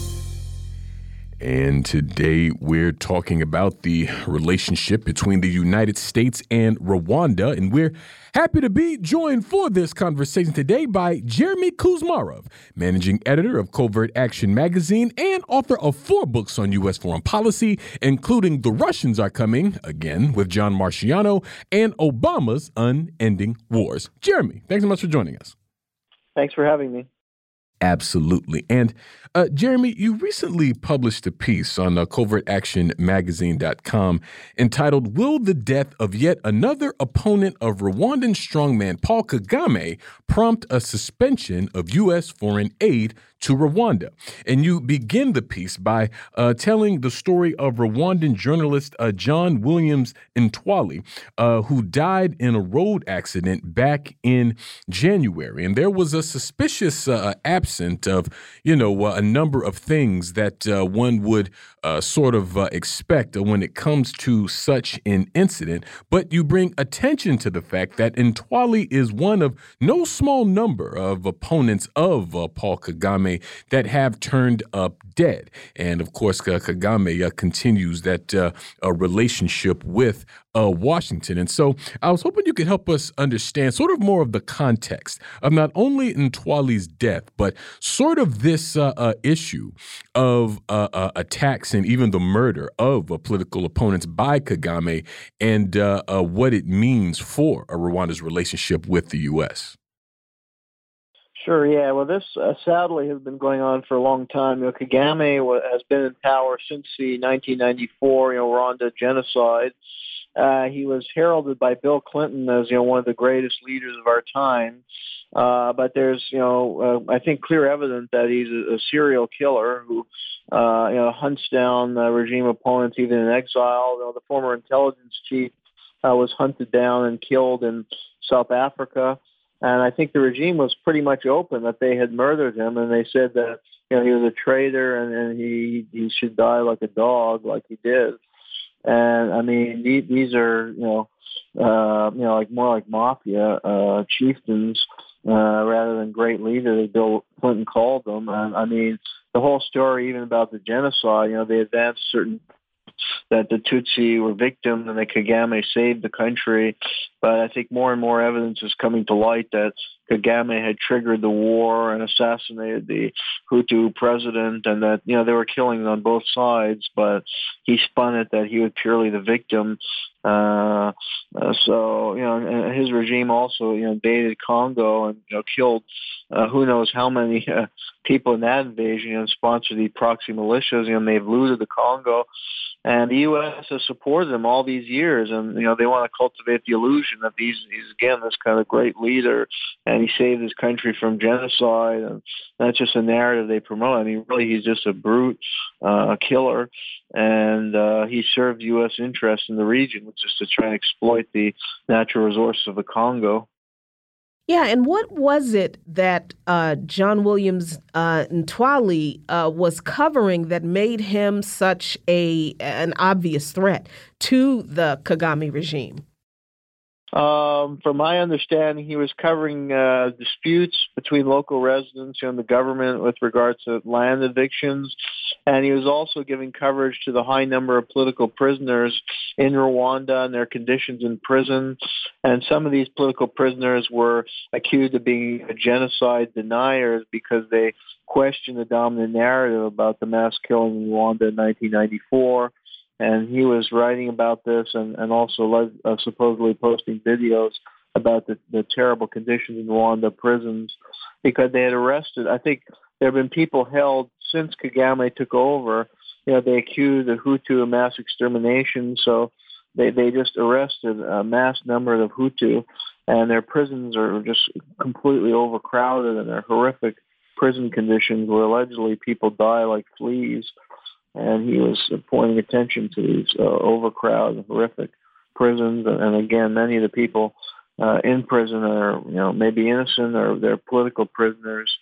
[SPEAKER 1] And today we're talking about the relationship between the United States and Rwanda. And we're happy to be joined for this conversation today by Jeremy Kuzmarov, managing editor of CovertAction magazine and author of four books on U.S. foreign policy, including The Russians Are Coming, again with John Marciano, and Obama's Unending Wars. Jeremy, thanks so much for joining us.
[SPEAKER 6] Thanks for having me.
[SPEAKER 1] Absolutely. And uh, Jeremy, you recently published a piece on uh, covertactionmagazine.com entitled Will the Death of Yet Another Opponent of Rwandan Strongman Paul Kagame Prompt a Suspension of U.S. Foreign Aid to Rwanda. And you begin the piece by uh, telling the story of Rwandan journalist uh, John Williams Ntwali, uh, who died in a road accident back in January. And there was a suspicious uh, absence of, you know, uh, a number of things that uh, one would sort of expect when it comes to such an incident. But you bring attention to the fact that Ntwali is one of no small number of opponents of Paul Kagame that have turned up dead. And of course, Kagame uh, continues that uh, relationship with uh, Washington. And so I was hoping you could help us understand sort of more of the context of not only Ntwali's death, but sort of this uh, uh, issue of uh, uh, and even the murder of uh, political opponents by Kagame and what it means for Rwanda's relationship with the U.S.
[SPEAKER 6] Sure. Yeah. Well, this uh, sadly has been going on for a long time. You know, Kagame has been in power since the 1994, you know, Rwanda genocide. Uh, he was heralded by Bill Clinton as you know one of the greatest leaders of our time. Uh, but there's you know uh, I think clear evidence that he's a, a serial killer who uh, you know hunts down uh, regime opponents even in exile. You know, the former intelligence chief uh, was hunted down and killed in South Africa. And I think the regime was pretty much open that they had murdered him, and they said that you know he was a traitor and, and he he should die like a dog, like he did. And I mean, these, these are you know uh, you know like more like mafia uh, chieftains uh, rather than great leaders. Bill Clinton called them. And I mean, the whole story, even about the genocide, you know, they advanced certain that the Tutsi were victims and that Kagame saved the country. But I think more and more evidence is coming to light that Kagame had triggered the war and assassinated the Hutu president and that, you know, they were killing on both sides, but he spun it that he was purely the victim. Uh, uh, so, you know, his regime also, you know, invaded Congo and, you know, killed uh, who knows how many uh, people in that invasion You and sponsored the proxy militias. You know, they've looted the Congo. And the U.S. has supported them all these years, and you know they want to cultivate the illusion that he's, he's again this kind of great leader, and he saved his country from genocide, and that's just a narrative they promote. I mean, really, he's just a brute, uh, killer, and uh, he served U.S. interests in the region, which is to try and exploit the natural resources of the Congo.
[SPEAKER 2] Yeah, and what was it that uh, John Williams uh, Ntwali uh, was covering that made him such a an obvious threat to the Kagame regime?
[SPEAKER 6] Um, from my understanding, he was covering uh, disputes between local residents and the government with regards to land evictions, and he was also giving coverage to the high number of political prisoners in Rwanda and their conditions in prison. And some of these political prisoners were accused of being genocide deniers because they questioned the dominant narrative about the mass killing in Rwanda in 1994 and he was writing about this and, and also uh, supposedly posting videos about the, the terrible conditions in Rwanda prisons because they had arrested. I think there have been people held since Kagame took over. You know, they accused the Hutu of mass extermination, so they they just arrested a mass number of Hutu, and their prisons are just completely overcrowded and they're horrific prison conditions where allegedly people die like fleas, and he was pointing attention to these uh, overcrowded, horrific prisons, and, again, many of the people uh, in prison are, you know, maybe innocent or they're political prisoners.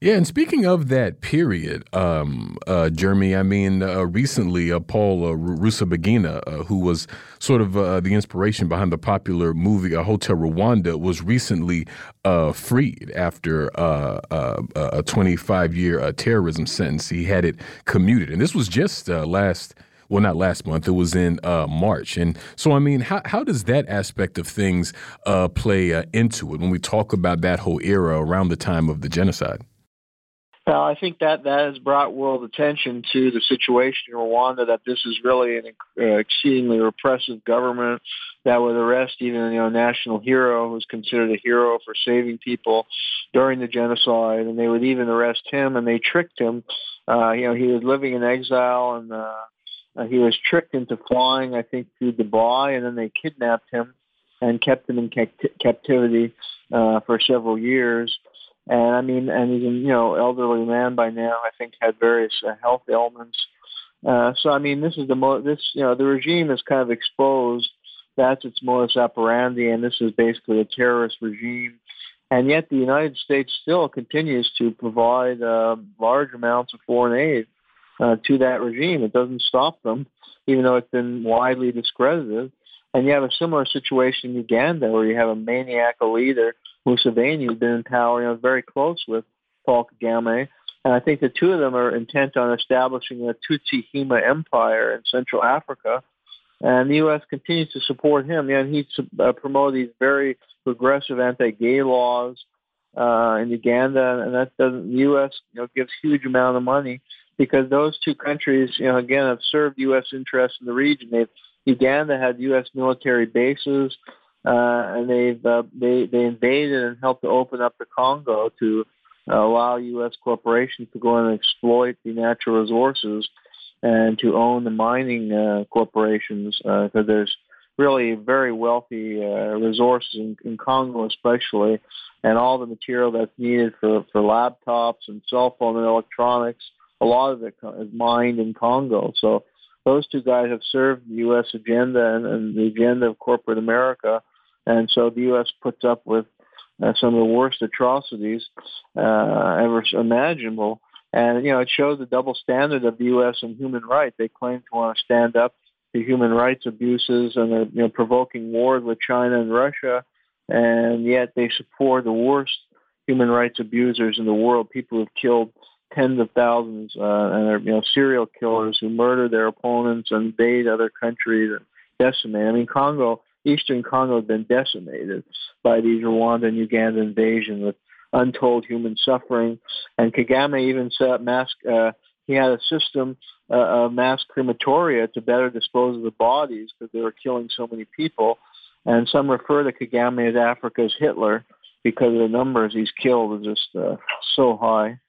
[SPEAKER 1] Yeah, and speaking of that period, um, uh, Jeremy, I mean, uh, recently uh, Paul uh, Rusesabagina, uh, who was sort of uh, the inspiration behind the popular movie uh, Hotel Rwanda, was recently freed after a 25 year terrorism sentence. He had it commuted, and this was just last well, not last month. It was in uh, March, and so I mean, how how does that aspect of things uh, play uh, into it when we talk about that whole era around the time of the genocide?
[SPEAKER 6] Well, I think that that has brought world attention to the situation in Rwanda. That this is really an uh, exceedingly repressive government that would arrest even you know national hero who's considered a hero for saving people during the genocide, and they would even arrest him. And they tricked him. Uh, you know, he was living in exile, and uh, he was tricked into flying, I think, through Dubai, and then they kidnapped him and kept him in captivity uh, for several years. And I mean, and he's a you know elderly man by now. I think had various uh, health ailments. Uh, so I mean, this is the mo- this you know the regime is kind of exposed. That's its modus operandi, and this is basically a terrorist regime. And yet, the United States still continues to provide uh, large amounts of foreign aid uh, to that regime. It doesn't stop them, even though it's been widely discredited. And you have a similar situation in Uganda, where you have a maniacal leader Museveni, who's been in power, you know, very close with Paul Kagame. And I think the two of them are intent on establishing a Tutsi Hima empire in Central Africa. And the U.S. continues to support him. And he's uh, promoted these very progressive anti-gay laws uh, in Uganda, and that doesn't. The U.S. you know gives huge amount of money because those two countries, you know, again have served U.S. interests in the region. They've Uganda had U.S. military bases and they've uh, they they invaded and helped to open up the Congo to uh, allow U.S. corporations to go and exploit the natural resources and to own the mining uh, corporations because uh, there's really very wealthy uh, resources in, in Congo, especially, and all the material that's needed for for laptops and cell phone and electronics. A lot of it is mined in Congo, so those two guys have served the U.S. agenda and, and the agenda of corporate America, and so the U.S. puts up with uh, some of the worst atrocities uh, ever imaginable. And you know, it shows the double standard of the U.S. in human rights. They claim to want to stand up to human rights abuses, and they're you know provoking wars with China and Russia, and yet they support the worst human rights abusers in the world. People who've killed tens of thousands uh, and are you know serial killers who murder their opponents and invade other countries and decimate. I mean, Congo, Eastern Congo, has been decimated by these Rwanda and Uganda invasion with untold human suffering. And Kagame even set up mass. Uh, he had a system uh, of mass crematoria to better dispose of the bodies because they were killing so many people. And some refer to Kagame as Africa's Hitler because of the numbers he's killed are just uh, so high.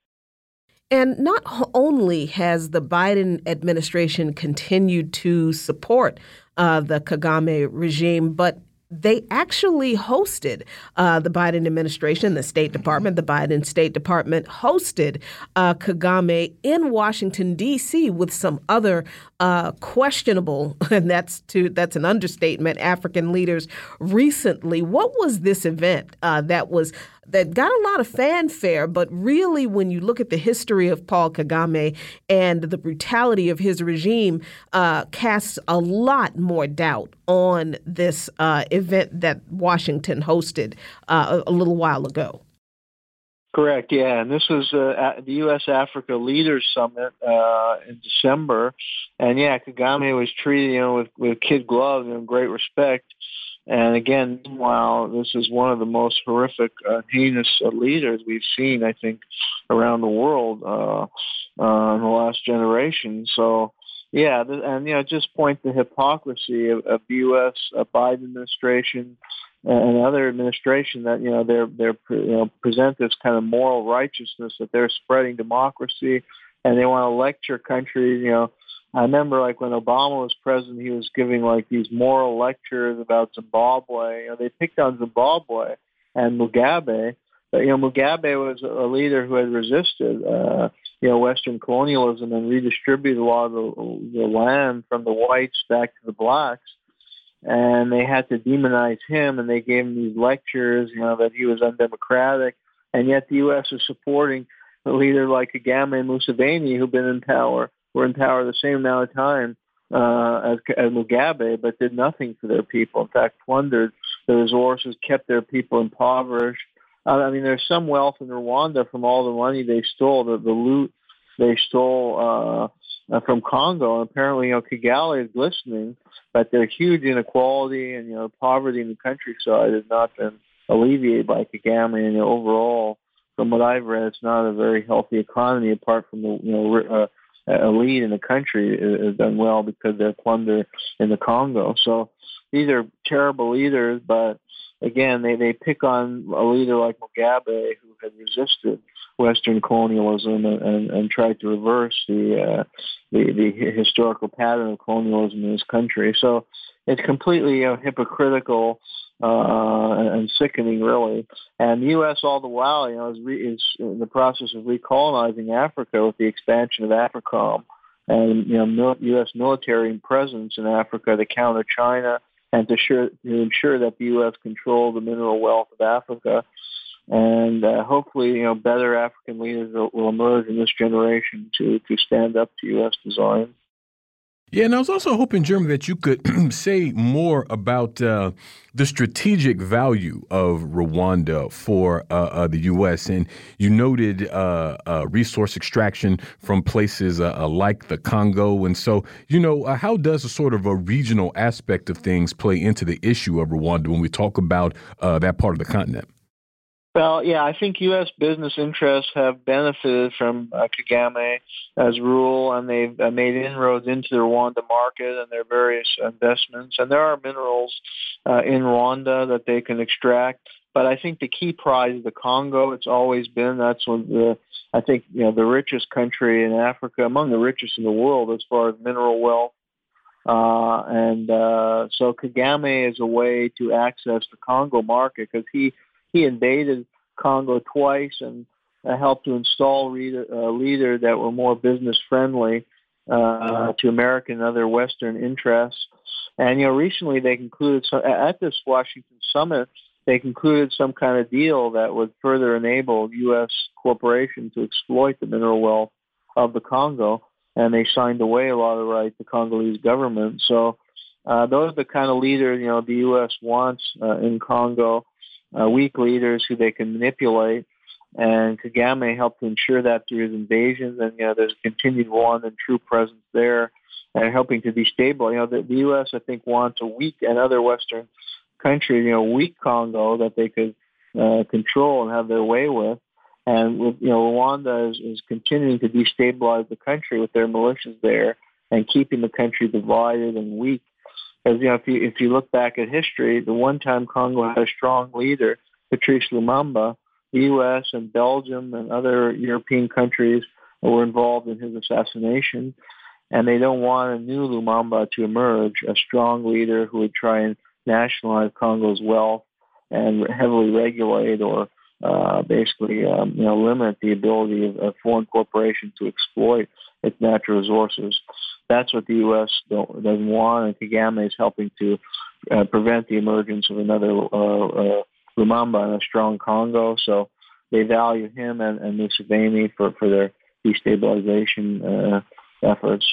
[SPEAKER 2] And not only has the Biden administration continued to support uh, the Kagame regime, but they actually hosted uh, the Biden administration, the State Department, the Biden State Department hosted uh, Kagame in Washington D.C. with some other uh, questionable, and that's to that's an understatement, African leaders recently. What was this event uh, that was that got a lot of fanfare, but really, when you look at the history of Paul Kagame and the brutality of his regime, uh, casts a lot more doubt on this uh, event that Washington hosted uh, a little while ago.
[SPEAKER 6] Correct. Yeah, and this was uh, the U.S. Africa Leaders Summit uh, in December, and yeah, Kagame was treated, you know, with with kid gloves and great respect. And again, meanwhile, this is one of the most horrific, uh, heinous uh, leaders we've seen, I think, around the world uh, uh, in the last generation. So, yeah, th- and you know, just point the hypocrisy of, of the U.S. Uh, Biden administration and other administration that you know they're they're you know present this kind of moral righteousness that they're spreading democracy, and they want to lecture countries, you know I remember like when Obama was president, he was giving like these moral lectures about Zimbabwe. You know, they picked on Zimbabwe and Mugabe, But, you know, Mugabe was a leader who had resisted, uh, you know, Western colonialism and redistributed a lot of the, the land from the whites back to the blacks. And they had to demonize him, and they gave him these lectures, you know, that he was undemocratic. And yet the U.S. is supporting a leader like Kagame and Museveni, who've been in power, were in power the same amount of time uh, as, as Mugabe, but did nothing for their people. In fact, plundered the resources, kept their people impoverished. Uh, I mean, there's some wealth in Rwanda from all the money they stole, the, the loot they stole uh, uh, from Congo. And apparently, you know, Kigali is glistening, but there's huge inequality and you know poverty in the countryside has not been alleviated by Kagame. And you know, overall, from what I've read, it's not a very healthy economy apart from the you know uh, elite in the country has done well because they're plunder in the Congo. So these are terrible leaders, but again, they, they pick on a leader like Mugabe who had resisted Western colonialism and, and, and tried to reverse the, uh, the the historical pattern of colonialism in this country. So it's completely uh, hypocritical uh, and sickening, really. And the U.S. all the while, you know, is, re- is in the process of recolonizing Africa with the expansion of AFRICOM and you know U.S. military presence in Africa to counter China and to, sure, to ensure that the U.S. control the mineral wealth of Africa. And uh, hopefully, you know, better African leaders will, will emerge in this generation to to stand up to U.S. design.
[SPEAKER 1] Yeah, and I was also hoping, Jeremy, that you could say more about uh, the strategic value of Rwanda for uh, uh, the U.S. And you noted uh, uh, resource extraction from places uh, like the Congo. And so, you know, how does a sort of a regional aspect of things play into the issue of Rwanda when we talk about that part of the continent?
[SPEAKER 6] Well, yeah, I think U.S. business interests have benefited from uh, Kagame as rule, and they've uh, made inroads into the Rwanda market and their various investments. And there are minerals uh, in Rwanda that they can extract. But I think the key prize is the Congo. It's always been that's one of the I think you know the richest country in Africa, among the richest in the world as far as mineral wealth. Uh, and uh, so Kagame is a way to access the Congo market because he he invaded Congo twice and uh, helped to install leader, uh, leader that were more business friendly uh, to American and other Western interests. And you know, recently they concluded so at this Washington summit, they concluded some kind of deal that would further enable U.S. corporations to exploit the mineral wealth of the Congo, and they signed away a lot of the right to Congolese government. So uh, those are the kind of leaders you know the U.S. wants uh, in Congo uh, weak leaders who they can manipulate. And Kagame helped to ensure that through his invasions, and you know, there's continued one and true presence there, and helping to destabilize. You know, the, the U.S. I think wants a weak and other Western countries, you know, weak Congo that they could uh, control and have their way with. And with you know, Rwanda is, is continuing to destabilize the country with their militias there and keeping the country divided and weak. Because you know, if you if you look back at history, the one time Congo had a strong leader, Patrice Lumumba, the U.S. and Belgium and other European countries were involved in his assassination, and they don't want a new Lumumba to emerge, a strong leader who would try and nationalize Congo's wealth and heavily regulate or uh, basically um, you know limit the ability of, of foreign corporations to exploit its natural resources. That's what the U.S. doesn't want, and Kagame is helping to uh, prevent the emergence of another uh, uh, Lumumba and a strong Congo. So they value him and, and Museveni for, for their destabilization uh, efforts.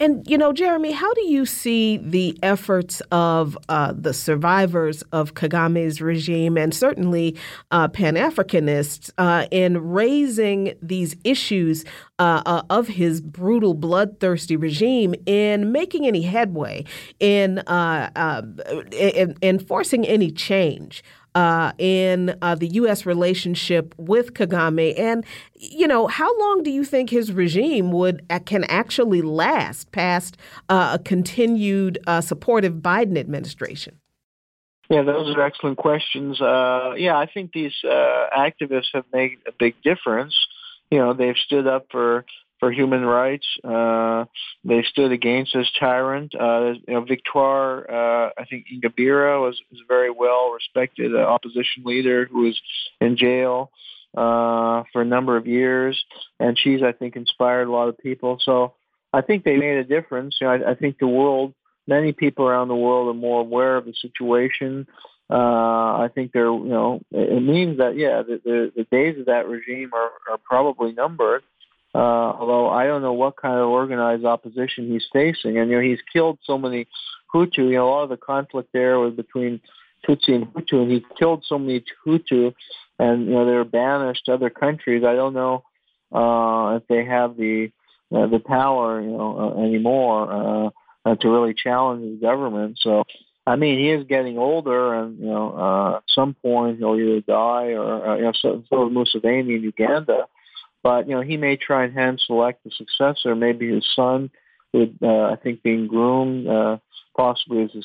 [SPEAKER 2] And, you know, Jeremy, how do you see the efforts of uh, the survivors of Kagame's regime and certainly uh, Pan Africanists uh, in raising these issues uh, uh, of his brutal, bloodthirsty regime in making any headway, in, uh, in, in forcing any change? Uh, in uh, the U.S. relationship with Kagame, and you know, how long do you think his regime would can actually last past uh, a continued uh, supportive Biden administration?
[SPEAKER 6] Yeah, those are excellent questions. Uh, yeah, I think these activists have made a big difference. You know, they've stood up for for human rights. Uh, they stood against this tyrant. Uh, you know, Victoire, uh, I think Ingabire was, was a very well respected uh, opposition leader who was in jail uh, for a number of years, and she's I think inspired a lot of people. So I think they made a difference. You know, I, I think the world, many people around the world are more aware of the situation. Uh, I think they're, you know, it means that yeah, the, the, the days of that regime are, are probably numbered. Uh, although I don't know what kind of organized opposition he's facing, and you know, he's killed so many Hutu. You know, a lot of the conflict there was between Tutsi and Hutu, and he killed so many Hutu, and you know they were banished to other countries. I don't know uh, if they have the uh, the power, you know, uh, anymore uh, uh, to really challenge the government. So, I mean, he is getting older, and you know, uh, at some point he'll either die or uh, you know, so, so is Museveni in Uganda. But you know, he may try and hand select the successor, maybe his son, would uh, I think being groomed uh, possibly as his,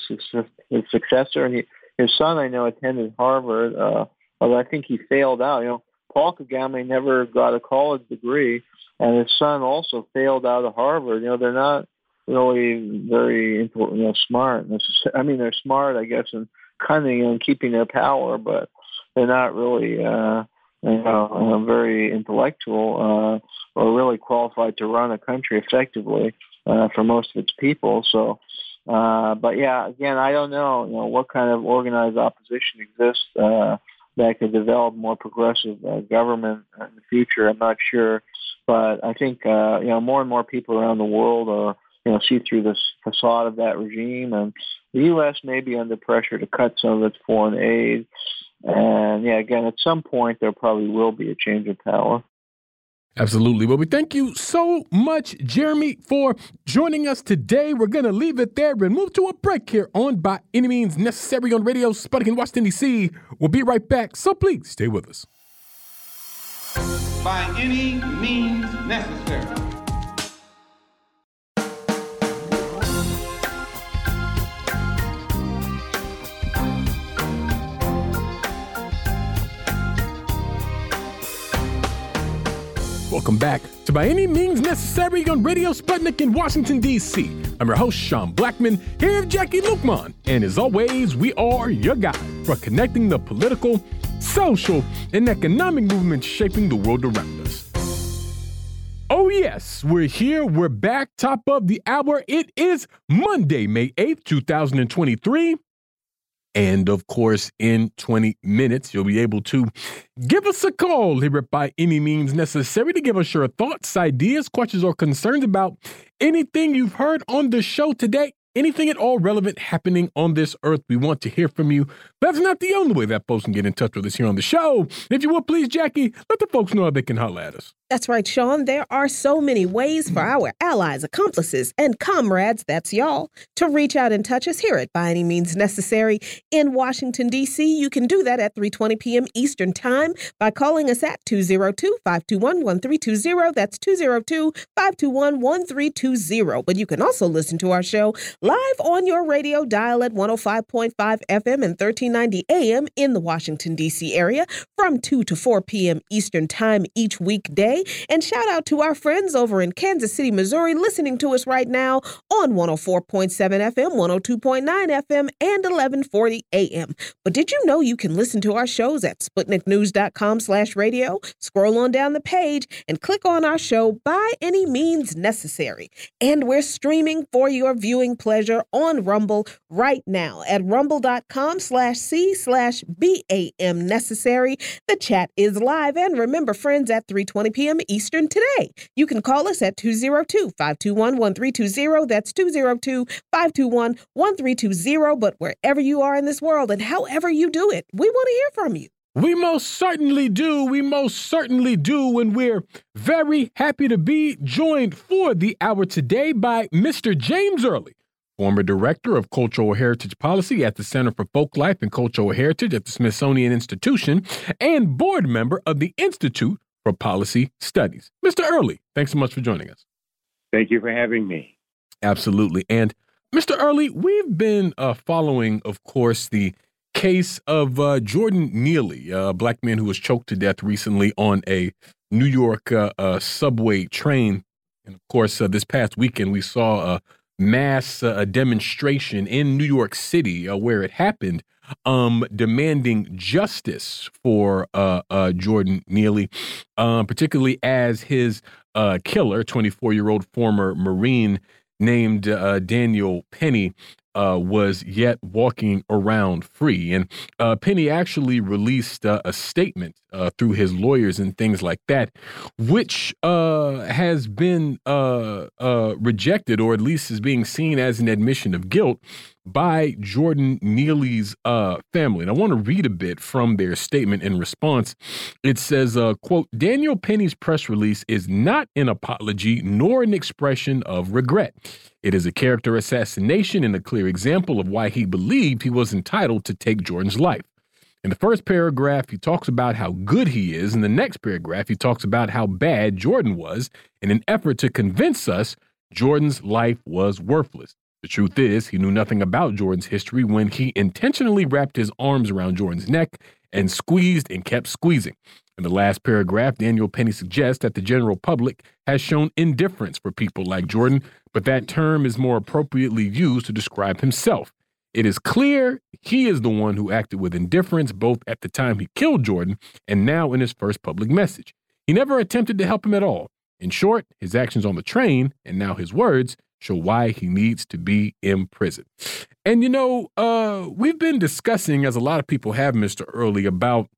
[SPEAKER 6] his successor. And he, his son, I know, attended Harvard, uh, although I think he failed out. You know, Paul Kagame never got a college degree, and his son also failed out of Harvard. You know, they're not really very you know smart. I mean, they're smart, I guess, and cunning and keeping their power, but they're not really uh, you know very intellectual uh, or really qualified to run a country effectively uh, for most of its people. So. Uh, but yeah, again, I don't know, you know, what kind of organized opposition exists uh, that could develop more progressive uh, government in the future. I'm not sure. But I think uh, you know more and more people around the world are you know see through this facade of that regime, and the U.S. may be under pressure to cut some of its foreign aid. And yeah, again, at some point there probably will be a change of power.
[SPEAKER 1] Absolutely. Well, we thank you so much, Jeremy, for joining us today. We're going to leave it there and move to a break here on By Any Means Necessary on Radio Sputnik in Washington, D.C. We'll be right back, so please stay with us
[SPEAKER 3] by any means necessary.
[SPEAKER 1] Welcome back to By Any Means Necessary on Radio Sputnik in Washington, D.C. I'm your host, Sean Blackmon, here with Jacquie Luqman. And as always, we are your guide for connecting the political, social, and economic movements shaping the world around us. Oh, yes, we're here. We're back. Top of the hour. It is Monday, May 8th, 2023. And of course, in 20 minutes, you'll be able to give us a call here by any means necessary to give us your thoughts, ideas, questions, or concerns about anything you've heard on the show today anything at all relevant happening on this earth. We want to hear from you. That's not the only way that folks can get in touch with us here on the show. If you would please, Jacquie, let the folks know how they can holler at us.
[SPEAKER 2] That's right, Sean. There are so many ways for our allies, accomplices, and comrades, that's y'all, to reach out and touch us here at By Any Means Necessary in Washington, D.C. You can do that at 3.20 p.m. Eastern Time by calling us at 202-521-1320. That's 202-521-1320. But you can also listen to our show live on your radio dial at 105.5 FM and 1390 AM in the Washington, D.C. area from 2 to 4 p.m. Eastern Time each weekday. And shout out to our friends over in Kansas City, Missouri, listening to us right now on 104.7 FM, 102.9 FM, and 1140 AM. But did you know you can listen to our shows at SputnikNews.com slash radio? Scroll on down the page and click on our show by any means necessary. And we're streaming for your viewing pleasure on Rumble right now at rumble.com slash C slash BAM necessary. The chat is live. And remember, friends, at 320 p.m p.m. Eastern today. You can call us at 202 521 1320. That's 202 521 1320. But wherever you are in this world and however you do it, we want to hear from you.
[SPEAKER 1] We most certainly do. We most certainly do. And we're very happy to be joined for the hour today by Mr. James Early, former director of cultural heritage policy at the Center for Folklife and Cultural Heritage at the Smithsonian Institution, and board member of the Institute for Policy Studies. Mr. Early, thanks so much for joining us.
[SPEAKER 7] Thank you for having me.
[SPEAKER 1] Absolutely. And Mr. Early, we've been uh, following, of course, the case of uh, Jordan Neely, a black man who was choked to death recently on a New York uh, uh subway train And of course, uh, this past weekend, we saw a mass uh, demonstration in New York City uh, where it happened, um, demanding justice for uh, uh, Jordan Neely, uh, particularly as his killer, 24 year old former Marine named Daniel Penny, uh, was yet walking around free. And uh, Penny actually released uh, a statement uh, through his lawyers and things like that, which uh, has been uh, rejected, or at least is being seen as an admission of guilt by Jordan Neely's uh, family. And I want to read a bit from their statement in response. It says, uh, quote, Daniel Penny's press release is not an apology nor an expression of regret. It is a character assassination and a clear example of why he believed he was entitled to take Jordan's life. In the first paragraph, he talks about how good he is. In the next paragraph, he talks about how bad Jordan was in an effort to convince us Jordan's life was worthless. The truth is, he knew nothing about Jordan's history when he intentionally wrapped his arms around Jordan's neck and squeezed and kept squeezing. In the last paragraph, Daniel Penny suggests that the general public has shown indifference for people like Jordan, but that term is more appropriately used to describe himself. It is clear he is the one who acted with indifference both at the time he killed Jordan and now in his first public message. He never attempted to help him at all. In short, his actions on the train and now his words why he needs to be in prison. And you know, uh, we've been discussing, as a lot of people have, Mr. Early, about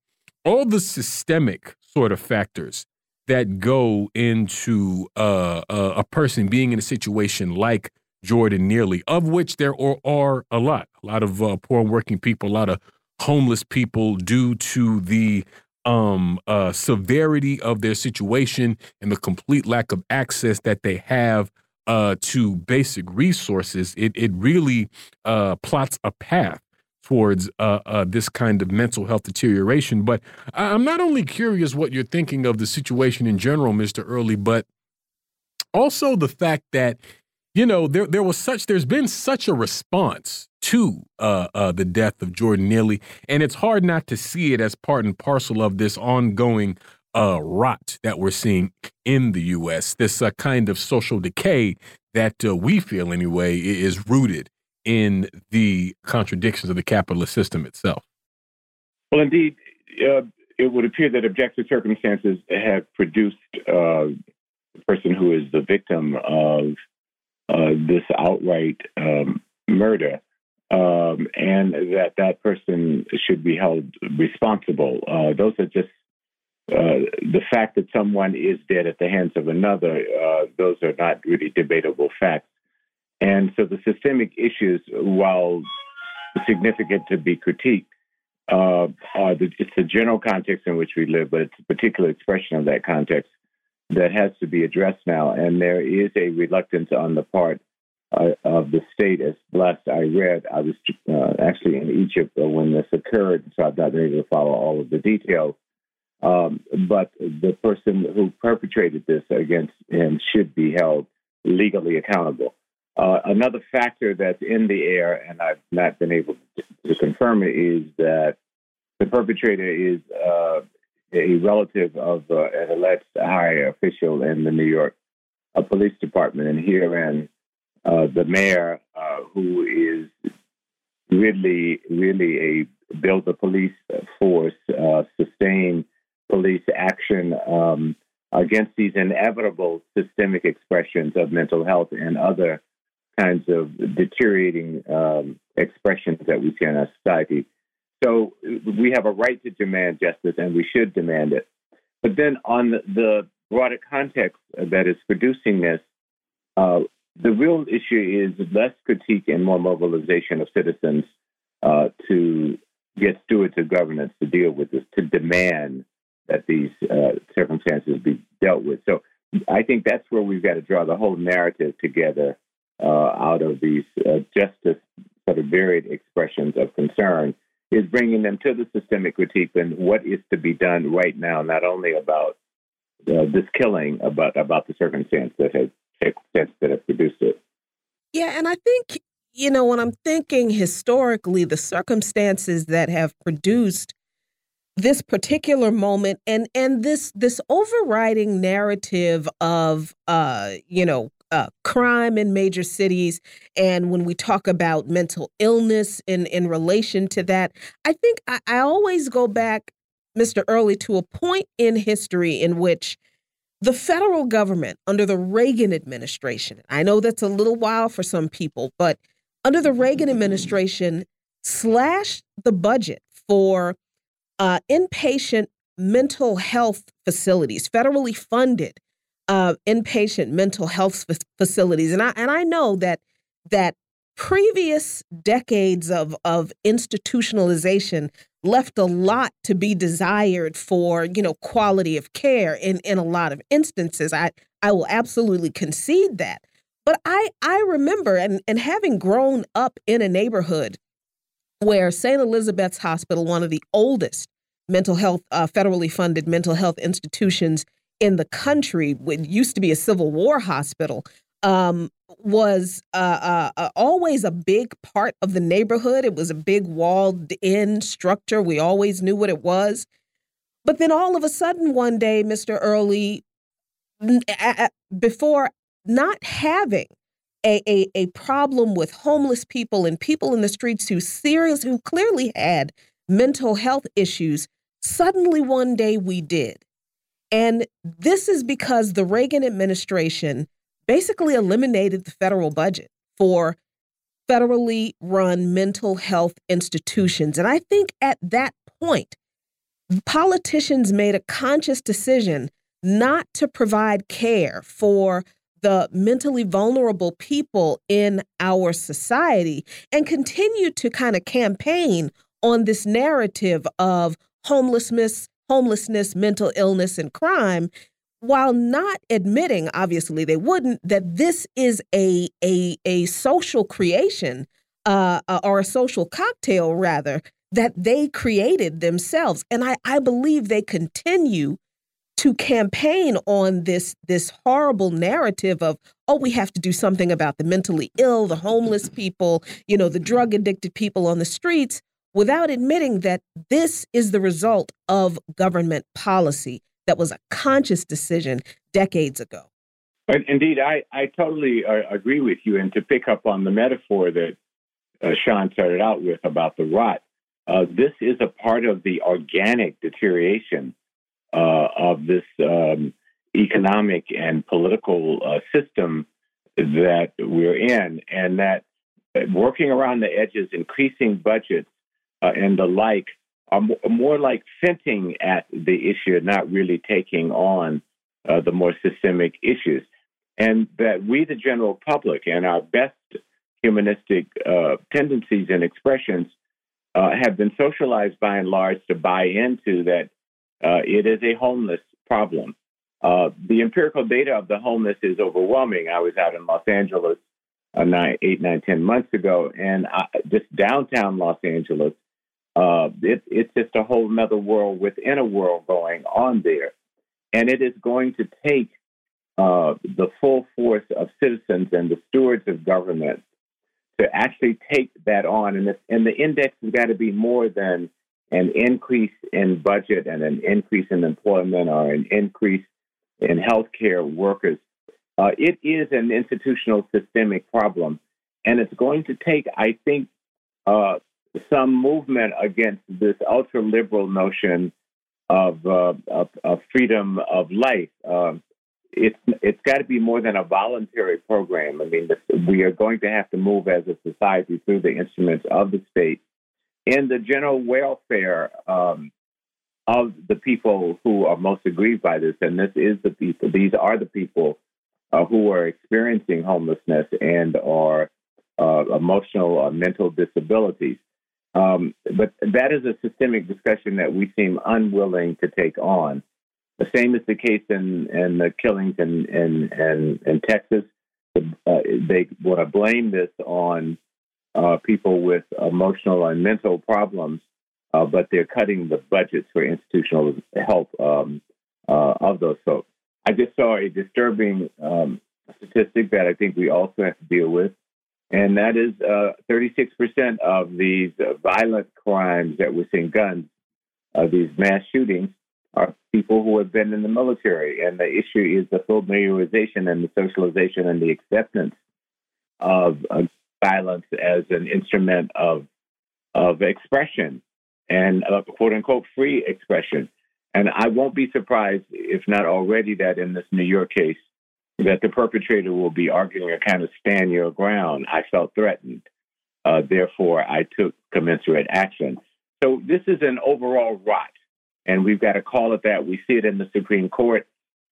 [SPEAKER 1] all the systemic sort of factors that go into uh, uh, a person being in a situation like Jordan Neely, of which there are, are a lot, a lot of uh, poor working people, a lot of homeless people due to the um, uh, severity of their situation and the complete lack of access that they have uh, to basic resources, it it really uh, plots a path towards uh, uh, this kind of mental health deterioration. But I'm not only curious what you're thinking of the situation in general, Mr. Early, but also the fact that you know there there was such there's been such a response to uh, uh, the death of Jordan Neely, and it's hard not to see it as part and parcel of this ongoing uh, rot that we're seeing in the U.S. This uh, kind of social decay that uh, we feel, anyway, is rooted in the contradictions of the capitalist system itself.
[SPEAKER 7] Well, indeed, uh, it would appear that objective circumstances have produced uh, the person who is the victim of uh, this outright um, murder. Um, and that that person should be held responsible. those are just uh, the fact that someone is dead at the hands of another, uh, those are not really debatable facts. And so the systemic issues, while significant to be critiqued, uh, the, it's the general context in which we live, but it's a particular expression of that context that has to be addressed now. And there is a reluctance on the part uh, of the state. As last I read, I was uh, actually in Egypt when this occurred, so I've not been able to follow all of the details. Um, but the person who perpetrated this against him should be held legally accountable. Uh, another factor that's in the air, and I've not been able to, to confirm it, is that the perpetrator is uh, a relative of uh, an alleged high official in the New York uh, Police Department. And herein, uh, the mayor, uh, who is really, really a build the police force, sustain police action um, against these inevitable systemic expressions of mental health and other kinds of deteriorating um, expressions that we see in our society. So we have a right to demand justice, and we should demand it. But then, on the broader context that is producing this, uh, the real issue is less critique and more mobilization of citizens uh, to get stewards of governance to deal with this, to demand that these uh, circumstances be dealt with. So I think that's where we've got to draw the whole narrative together uh, out of these uh, justice sort of varied expressions of concern is bringing them to the systemic critique and what is to be done right now, not only about uh, this killing, but about the circumstance that has that have produced it.
[SPEAKER 2] Yeah, and I think you know when I'm thinking historically, the circumstances that have produced this particular moment and and this this overriding narrative of uh you know uh, crime in major cities and when we talk about mental illness in in relation to that i think I, I always go back mr early to a point in history in which the federal government under the reagan administration i know that's a little while for some people but under the reagan administration slashed the budget for uh, inpatient mental health facilities, federally funded uh, inpatient mental health facilities, and I and I know that that previous decades of of institutionalization left a lot to be desired for you know quality of care in in a lot of instances. I I will absolutely concede that, but I I remember and and having grown up in a neighborhood where St. Elizabeth's Hospital, one of the oldest mental health, uh, federally funded mental health institutions in the country, what used to be a Civil War hospital, um, was uh, uh, uh, always a big part of the neighborhood. It was a big walled in structure. We always knew what it was. But then all of a sudden, one day, Mr. Early, before not having a, a, a problem with homeless people and people in the streets who serious who clearly had mental health issues suddenly one day we did. And this is because the Reagan administration basically eliminated the federal budget for federally run mental health institutions. And i think at that point politicians made a conscious decision not to provide care for the mentally vulnerable people in our society and continue to kind of campaign on this narrative of homelessness, homelessness, mental illness, and crime, while not admitting, obviously they wouldn't, that this is a a a social creation uh, uh or a social cocktail rather that they created themselves, and I I believe they continue to campaign on this this horrible narrative of oh we have to do something about the mentally ill the homeless people you know the drug addicted people on the streets without admitting that this is the result of government policy that was a conscious decision decades ago.
[SPEAKER 7] Indeed i i totally uh, agree with you. And to pick up on the metaphor that uh, sean started out with about the rot uh, this is a part of the organic deterioration uh, of this um, economic and political uh, system that we're in, and that working around the edges, increasing budgets, uh, and the like are more like hinting at the issue, not really taking on uh, the more systemic issues. And that we, the general public, and our best humanistic uh, tendencies and expressions uh, have been socialized by and large to buy into that uh, it is a homeless problem. Uh, the empirical data of the homeless is overwhelming. I was out in Los Angeles uh, nine, eight, nine, ten months ago, and I, just downtown Los Angeles, uh, it, it's just a whole other world within a world going on there. And it is going to take uh, the full force of citizens and the stewards of government to actually take that on. And, and the index has got to be more than an increase in budget and an increase in employment or an increase in healthcare workers. Uh, it is an institutional systemic problem, and it's going to take, I think, uh, some movement against this ultra liberal notion of, uh, of, of, freedom of life. Um, it's it's got to be more than a voluntary program. I mean, we are going to have to move as a society through the instruments of the state in the general welfare um, of the people who are most aggrieved by this, and this is the people, these are the people uh, who are experiencing homelessness and are uh, emotional or mental disabilities. Um, but that is a systemic discussion that we seem unwilling to take on. The same is the case in, in the killings in, in, in, in Texas. Uh, they want to blame this on uh, people with emotional and mental problems, uh, but they're cutting the budgets for institutional help um, uh, of those folks. I just saw a disturbing um, statistic that I think we also have to deal with, and that is 36% uh, of these violent crimes that we're seeing, guns, uh, these mass shootings are people who have been in the military. And the issue is the familiarization and the socialization and the acceptance of uh, violence as an instrument of of expression and quote unquote free expression. And I won't be surprised, if not already, that in this New York case, that the perpetrator will be arguing a kind of stand your ground. I felt threatened. Uh, therefore, I took commensurate action. So this is an overall rot, and we've got to call it that. We see it in the Supreme Court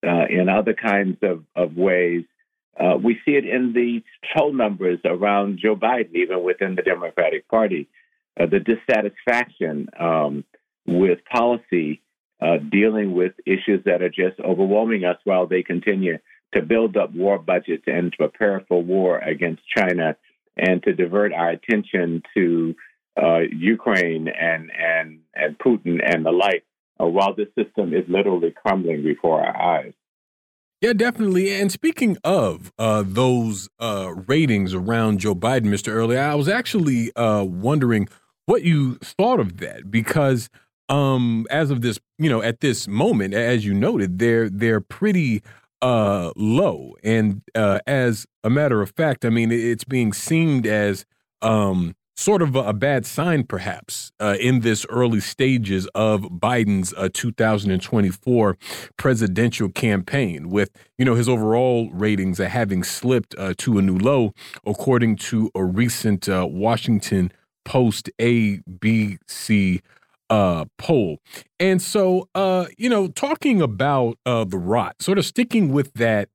[SPEAKER 7] uh, in other kinds of, of ways. Uh, we see it in the poll numbers around Joe Biden, even within the Democratic Party. Uh, the dissatisfaction um, with policy uh, dealing with issues that are just overwhelming us while they continue to build up war budgets and to prepare for war against China and to divert our attention to uh, Ukraine and, and, and Putin and the like, uh, while the system is literally crumbling before our eyes.
[SPEAKER 1] Yeah, definitely. And speaking of uh, those uh, ratings around Joe Biden, Mr. Early, I was actually uh, wondering what you thought of that because um, as of this, you know, at this moment, as you noted, they're they're pretty uh, low. And uh, as a matter of fact, I mean, it's being seen as um, sort of a, bad sign, perhaps, uh, in this early stages of Biden's uh, 2024 presidential campaign, with you know his overall ratings uh, having slipped uh, to a new low, according to a recent uh, Washington Post ABC uh, poll. And so, you know, talking about the rot, sort of sticking with that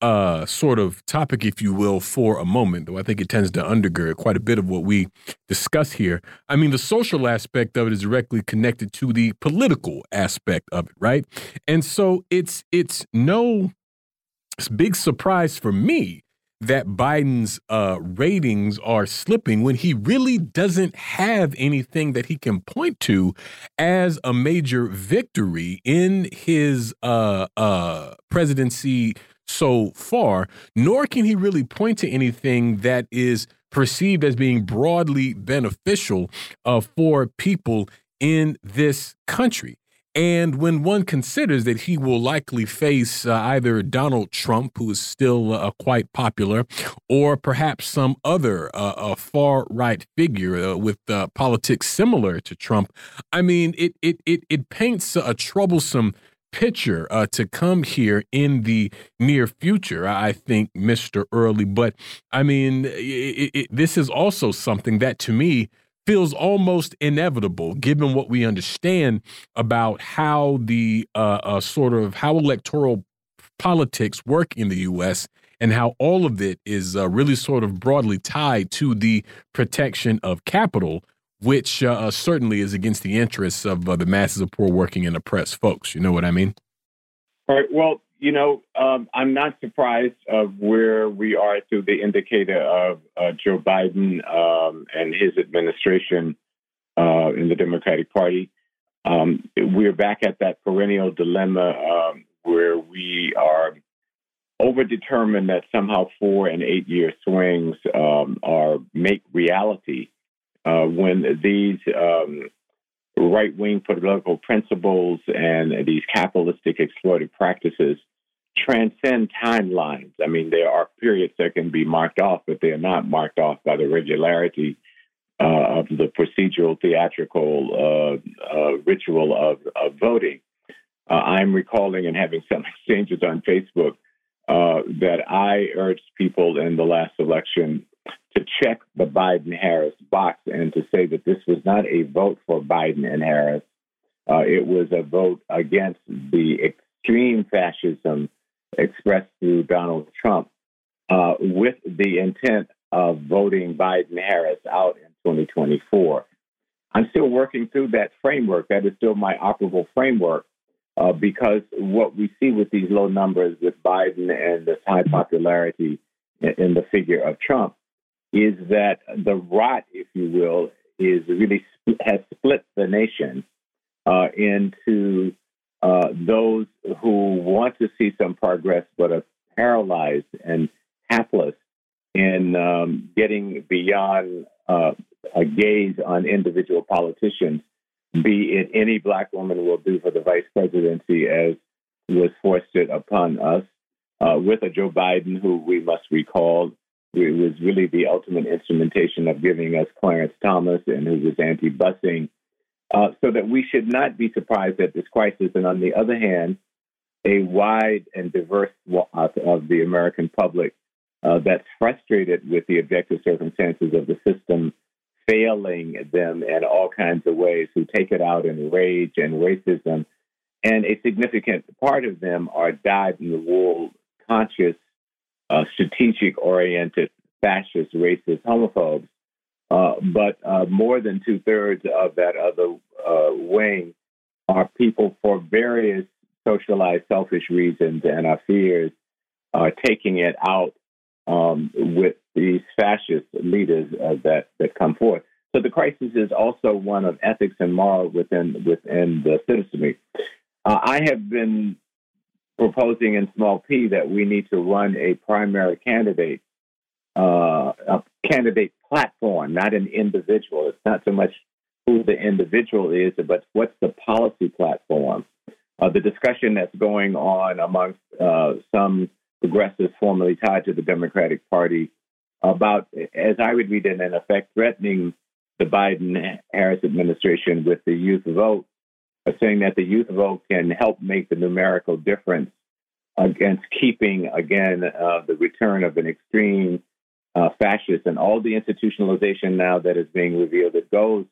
[SPEAKER 1] uh, sort of topic, if you will, for a moment, though I think it tends to undergird quite a bit of what we discuss here. I mean, the social aspect of it is directly connected to the political aspect of it, right? And so it's it's no big surprise for me that Biden's uh, ratings are slipping when he really doesn't have anything that he can point to as a major victory in his uh, uh, presidency so far, nor can he really point to anything that is perceived as being broadly beneficial uh, for people in this country. And when one considers that he will likely face uh, either Donald Trump, who is still uh, quite popular, or perhaps some other uh, far right figure uh, with uh, politics similar to Trump, I mean, it it it, it paints a troublesome picture uh, to come here in the near future, I think, Mr. Early. But I mean, it, it, this is also something that to me feels almost inevitable given what we understand about how the uh, uh, sort of how electoral politics work in the U.S. and how all of it is uh, really sort of broadly tied to the protection of capital which uh, certainly is against the interests of uh, the masses of poor, working, and oppressed folks. You know what I mean?
[SPEAKER 7] All right. Well, you know, um, I'm not surprised of where we are through the indicator of uh, Joe Biden um, and his administration uh, in the Democratic Party. Um, we're back at that perennial dilemma um, where we are overdetermined that somehow four and eight year swings um, are make reality uh, when these um, right wing political principles and these capitalistic exploitive practices transcend timelines. I mean, there are periods that can be marked off, but they are not marked off by the regularity uh, of the procedural, theatrical uh, uh ritual of, of voting. Uh, I'm recalling and having some exchanges on Facebook that I urged people in the last election to check the Biden Harris box and to say that this was not a vote for Biden and Harris. Uh, it was a vote against the extreme fascism expressed through Donald Trump uh, with the intent of voting Biden Harris out in 2024. I'm still working through that framework. That is still my operable framework uh, because what we see with these low numbers with Biden and this high popularity in, in the figure of Trump is that the rot, if you will, is really has split the nation uh, into uh, those who want to see some progress but are paralyzed and hapless in um, getting beyond uh, a gaze on individual politicians be it any black woman will do for the vice presidency as was foisted upon us uh, with a Joe Biden who we must recall it was really the ultimate instrumentation of giving us Clarence Thomas and who was anti-busing, uh, so that we should not be surprised at this crisis. And on the other hand, a wide and diverse swath of the American public uh, that's frustrated with the objective circumstances of the system failing them in all kinds of ways, who take it out in rage and racism. And a significant part of them are dyed in the wool, conscious, uh, strategic oriented, fascist, racist homophobes. Uh, but uh, more than two thirds of that other uh, wing are people for various socialized selfish reasons and our fears are taking it out um, with these fascist leaders uh, that that come forth. So the crisis is also one of ethics and morals within within the citizenry. Uh, I have been proposing in small p that we need to run a primary candidate, uh, a candidate platform, not an individual. It's not so much who the individual is, but what's the policy platform. Uh, the discussion that's going on amongst uh, some progressives formerly tied to the Democratic Party about, as I would read it, in effect, threatening the Biden Harris administration with the youth vote, saying that the youth vote can help make the numerical difference against keeping, again, uh, the return of an extreme uh, fascist and all the institutionalization now that is being revealed that goes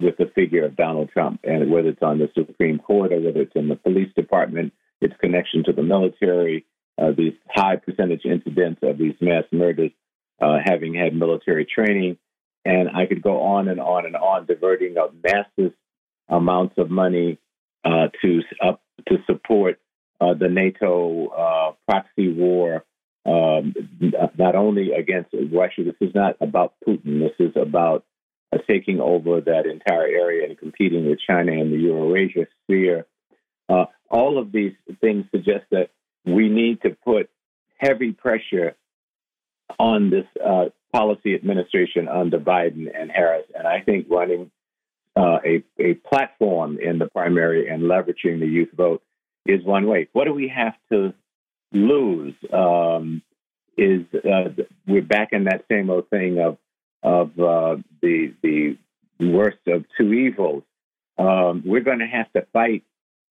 [SPEAKER 7] with the figure of Donald Trump, and whether it's on the Supreme Court or whether it's in the police department, its connection to the military, uh, these high percentage incidents of these mass murders uh, having had military training. And I could go on and on and on, diverting up massive amounts of money uh, to up to support uh, the NATO uh, proxy war, um, not only against Russia. This is not about Putin. This is about uh, taking over that entire area and competing with China in the Eurasia sphere. Uh, all of these things suggest that we need to put heavy pressure on this uh, policy administration under Biden and Harris. And I think running uh, a, a platform in the primary and leveraging the youth vote is one way. What do we have to lose? Um, is uh, we're back in that same old thing of of uh, the the worst of two evils. Um, we're going to have to fight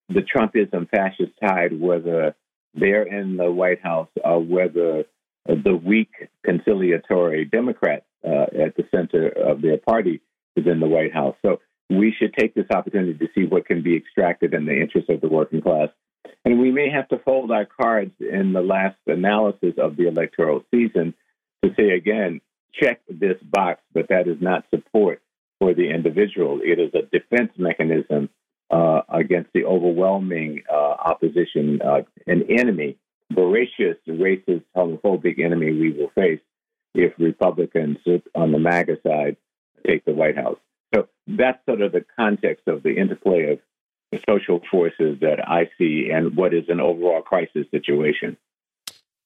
[SPEAKER 7] the Trumpism fascist tide, whether they're in the White House or whether the weak conciliatory Democrat uh, at the center of their party is in the White House. So we should take this opportunity to see what can be extracted in the interest of the working class. And we may have to fold our cards in the last analysis of the electoral season to say again, check this box, but that is not support for the individual. It is a defense mechanism uh, against the overwhelming uh, opposition, uh, an enemy, voracious, racist, homophobic enemy we will face if Republicans on the MAGA side take the White House. So that's sort of the context of the interplay of the social forces that I see and what is an overall crisis situation.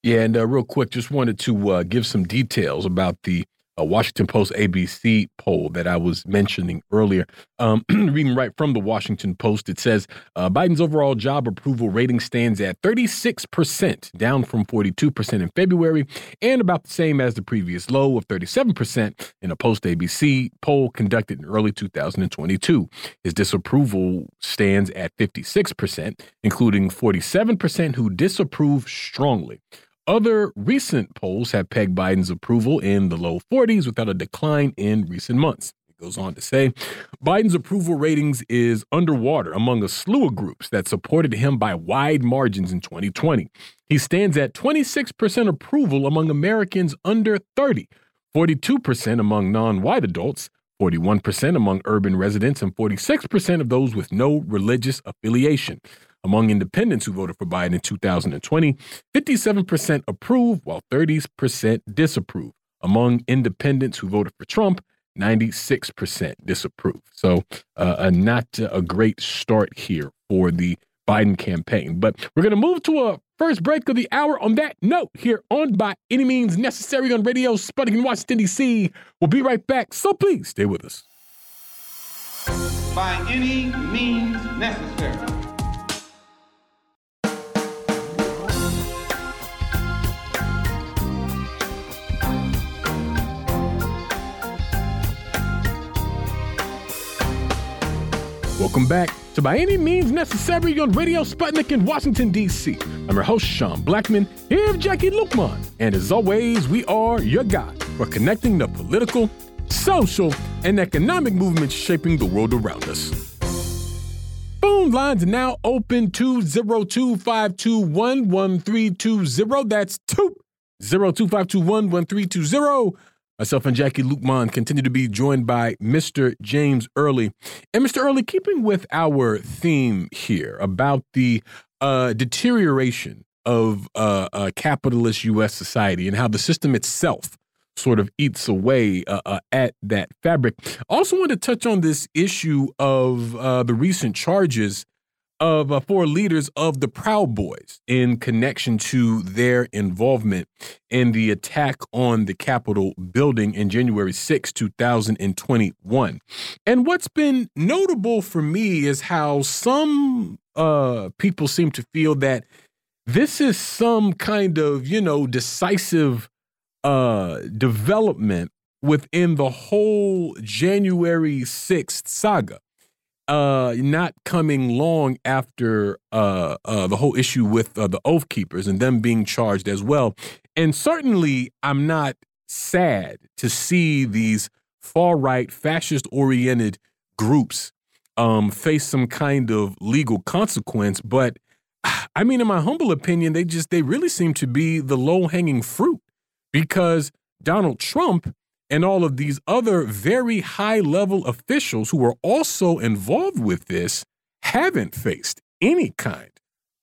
[SPEAKER 1] Yeah, and uh, real quick, just wanted to uh, give some details about the uh, Washington Post ABC poll that I was mentioning earlier. Um, reading right from the Washington Post, it says uh, Biden's overall job approval rating stands at 36%, down from 42% in February, and about the same as the previous low of 37% in a Post ABC poll conducted in early 2022. His disapproval stands at 56%, including 47% who disapprove strongly. Other recent polls have pegged Biden's approval in the low 40s without a decline in recent months. It goes on to say Biden's approval ratings is underwater among a slew of groups that supported him by wide margins in 2020. He stands at 26% approval among Americans under 30, 42% among non white adults, 41% among urban residents, and 46% of those with no religious affiliation. Among independents who voted for Biden in 2020, 57% approve while 30% disapprove. Among independents who voted for Trump, 96% disapprove. So, uh, not a great start here for the Biden campaign. But we're going to move to a first break of the hour on that note here on By Any Means Necessary on Radio Sputnik in Washington, D.C. We'll be right back. So please stay with us.
[SPEAKER 3] by any means necessary.
[SPEAKER 1] Welcome back to By Any Means Necessary on Radio Sputnik in Washington, D.C. I'm your host, Sean Blackmon, here with Jacquie Luqman. And as always, we are your guide for connecting the political, social, and economic movements shaping the world around us. Phone lines now open 202-521-1320. That's 202-521-1320. Myself and Jacquie Luqman continue to be joined by Mr. James Early. And Mr. Early, keeping with our theme here about the uh, deterioration of uh, uh, capitalist U.S. society and how the system itself sort of eats away uh, uh, at that fabric. I also want to touch on this issue of the recent charges of uh, four leaders of the Proud Boys in connection to their involvement in the attack on the Capitol building in January 6, 2021. And what's been notable for me is how some uh, people seem to feel that this is some kind of, you know, decisive uh, development within the whole January 6th saga uh, not coming long after uh, uh, the whole issue with uh, the Oath Keepers and them being charged as well. And certainly, I'm not sad to see these far right, fascist oriented groups um, face some kind of legal consequence. But I mean, in my humble opinion, they just, they really seem to be the low hanging fruit because Donald Trump and all of these other very high level officials who were also involved with this haven't faced any kind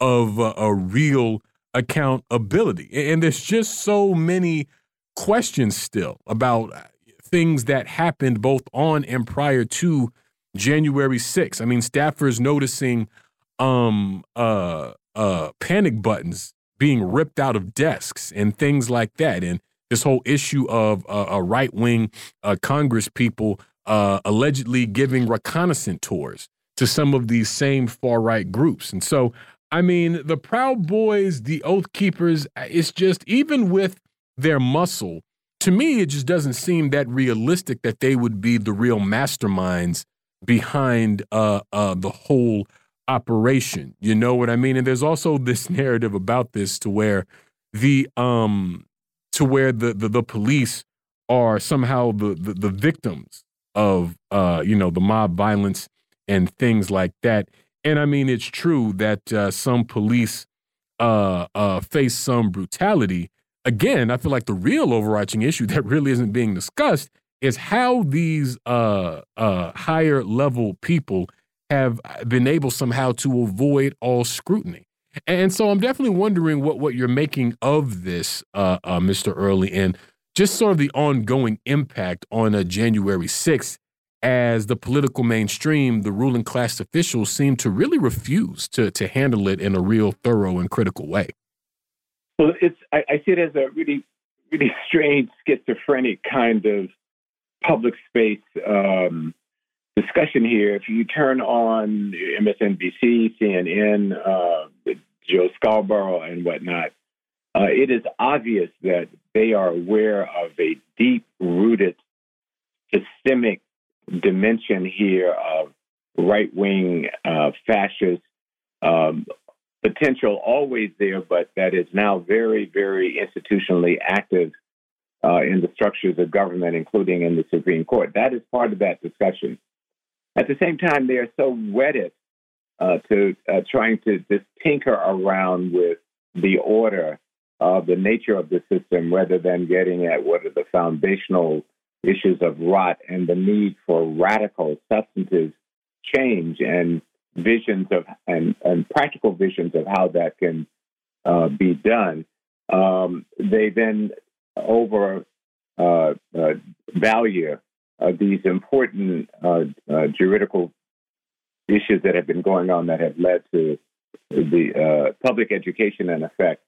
[SPEAKER 1] of uh, a real accountability. And there's just so many questions still about uh, things that happened both on and prior to January 6th. I mean, staffers noticing um, uh, uh, panic buttons being ripped out of desks and things like that. And this whole issue of uh, a right wing uh, Congress people uh, allegedly giving reconnaissance tours to some of these same far right groups. And so, I mean, the Proud Boys, the Oath Keepers, uh, it's just even with their muscle, to me, it just doesn't seem that realistic that they would be the real masterminds behind uh, uh, the whole operation. You know what I mean? And there's also this narrative about this to where the um to where the, the, the police are somehow the, the, the victims of uh, you know the mob violence and things like that. And I mean, it's true that uh, some police uh, uh, face some brutality. Again, I feel like the real overarching issue that really isn't being discussed is how these uh, uh, higher level people have been able somehow to avoid all scrutiny. And so I'm definitely wondering what what you're making of this, uh, uh, Mr. Early, and just sort of the ongoing impact on a January 6th as the political mainstream, the ruling class officials seem to really refuse to to handle it in a real thorough and critical way.
[SPEAKER 7] Well, it's I, I see it as a really really strange schizophrenic kind of public space um, discussion here. If you turn on MSNBC, CNN, uh, Joe Scarborough and whatnot, uh, it is obvious that they are aware of a deep rooted systemic dimension here of right wing uh, fascist um, potential always there, but that is now very, very institutionally active uh, in the structures of government, including in the Supreme Court. That is part of that discussion. At the same time, they are so wedded uh, to uh, trying to just tinker around with the order of the nature of the system rather than getting at what are the foundational issues of rot and the need for radical substantive change and visions of and, and practical visions of how that can uh, be done. Um, they then over uh, uh, value uh, these important uh, uh, juridical issues that have been going on that have led to the uh, public education in effect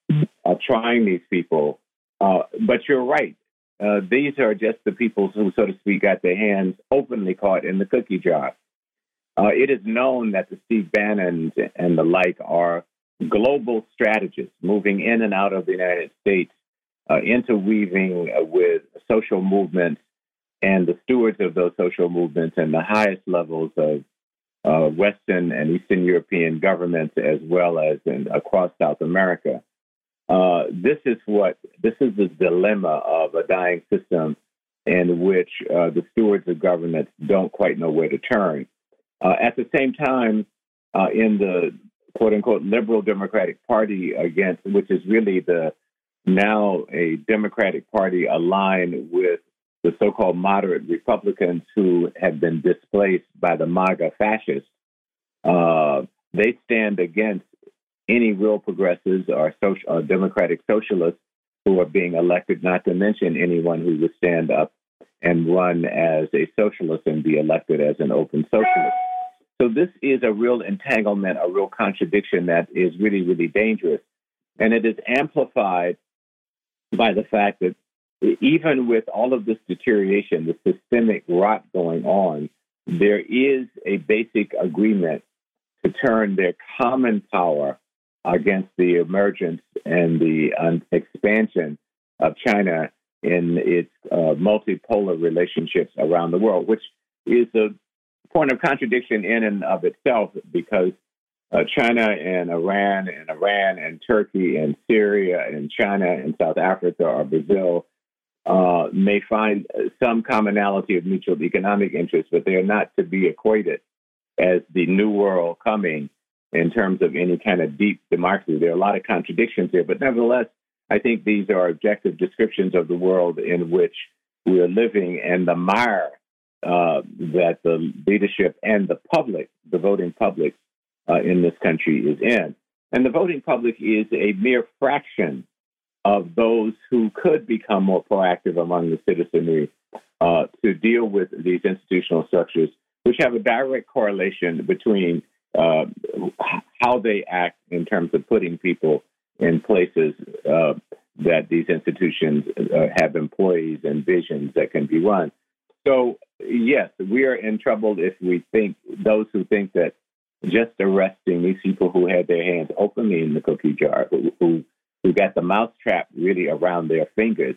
[SPEAKER 7] of trying these people. Uh, but you're right. Uh, these are just the people who, so to speak, got their hands openly caught in the cookie jar. Uh, it is known that the Steve Bannons and the like are global strategists moving in and out of the United States, uh, interweaving with social movements and the stewards of those social movements and the highest levels of uh, Western and Eastern European governments, as well as in, across South America. Uh, this is what this is the dilemma of a dying system in which uh, the stewards of government don't quite know where to turn. Uh, at the same time, uh, in the quote unquote liberal Democratic Party against, which is really the now a Democratic Party aligned with the so called moderate Republicans who have been displaced by the MAGA fascists, uh, they stand against any real progressives or, social, or democratic socialists who are being elected, not to mention anyone who would stand up and run as a socialist and be elected as an open socialist. So this is a real entanglement, a real contradiction that is really, really dangerous. And it is amplified by the fact that even with all of this deterioration, the systemic rot going on, there is a basic agreement to turn their common power against the emergence and the um, expansion of China in its uh, multipolar relationships around the world, which is a point of contradiction in and of itself because uh, China and Iran and Iran and Turkey and Syria and China and South Africa or Brazil uh, may find some commonality of mutual economic interests, but they are not to be equated as the new world coming in terms of any kind of deep democracy. There are a lot of contradictions here, but nevertheless, I think these are objective descriptions of the world in which we are living and the mire uh, that the leadership and the public, the voting public uh, in this country is in. And the voting public is a mere fraction of those who could become more proactive among the citizenry uh, to deal with these institutional structures, which have a direct correlation between uh, how they act in terms of putting people in places uh, that these institutions uh, have employees and visions that can be run. So, yes, we are in trouble if we think those who think that just arresting these people who had their hands openly in the cookie jar, who, who, who got the mousetrap really around their fingers,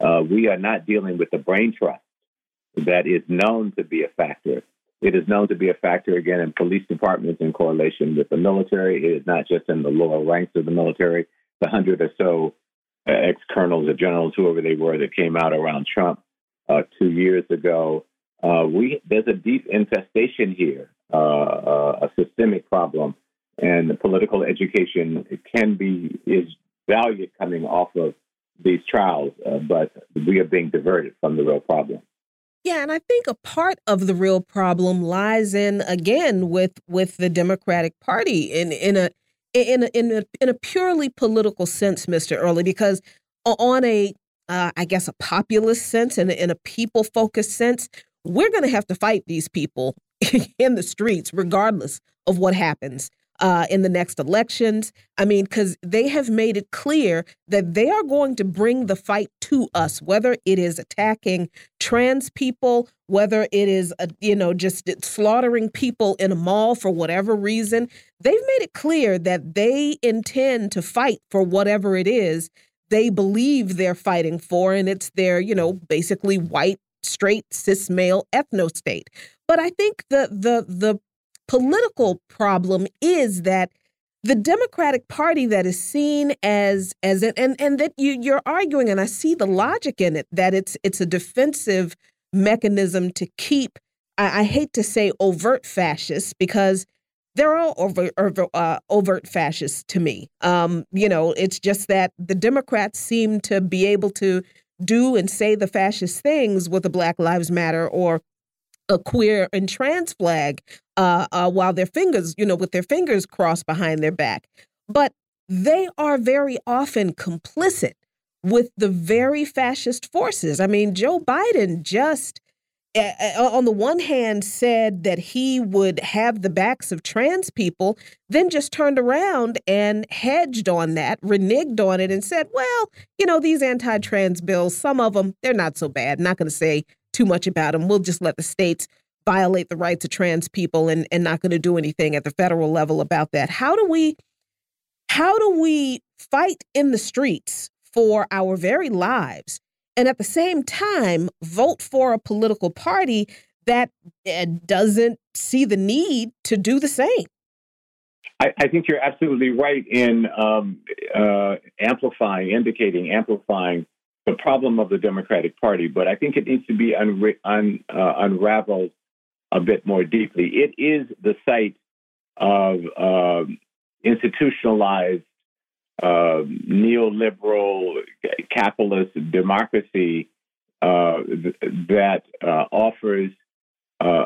[SPEAKER 7] uh, we are not dealing with the brain trust that is known to be a factor it is known to be a factor, again, in police departments in correlation with the military. It is not just in the lower ranks of the military. The hundred or so uh, ex colonels or generals, whoever they were, that came out around Trump uh, two years ago. Uh, we there's a deep infestation here, uh, uh, a systemic problem, and political education can be is valued coming off of these trials, uh, but we are being diverted from the real problem.
[SPEAKER 2] Yeah, and I think a part of the real problem lies in again with with the Democratic Party in in a in a, in a, in a purely political sense, Mr. Early, because on a uh, I guess a populist sense and in a people focused sense, we're going to have to fight these people in the streets, regardless of what happens uh, in the next elections. I mean, because they have made it clear that they are going to bring the fight to us, whether it is attacking trans people, whether it is, a, uh, you know, just slaughtering people in a mall for whatever reason. They've made it clear that they intend to fight for whatever it is they believe they're fighting for, and it's their, you know, basically white, straight, cis male ethno state. But I think the the the political problem is that the Democratic Party that is seen as as an, and and that you you're arguing, and I see the logic in it that it's it's a defensive mechanism to keep. I, I hate to say overt fascists because they're all over, over uh, overt fascists to me. Um, you know, it's just that the Democrats seem to be able to do and say the fascist things with a Black Lives Matter or a queer and trans flag uh, uh, while their fingers, you know, with their fingers crossed behind their back. But they are very often complicit with the very fascist forces. I mean, Joe Biden just, uh, on the one hand, said that he would have the backs of trans people, then just turned around and hedged on that, reneged on it, and said, well, you know, these anti trans bills, some of them, they're not so bad. Not going to say too much about them. We'll just let the states violate the rights of trans people and, and not going to do anything at the federal level about that. How do we how do we fight in the streets for our very lives and at the same time vote for a political party that uh, doesn't see the need to do the same?
[SPEAKER 7] I, I think you're absolutely right in um, uh, amplifying, indicating, amplifying the problem of the Democratic Party, but I think it needs to be un, uh, unraveled a bit more deeply. It is the site of uh, institutionalized uh, neoliberal capitalist democracy uh, th- that uh, offers uh,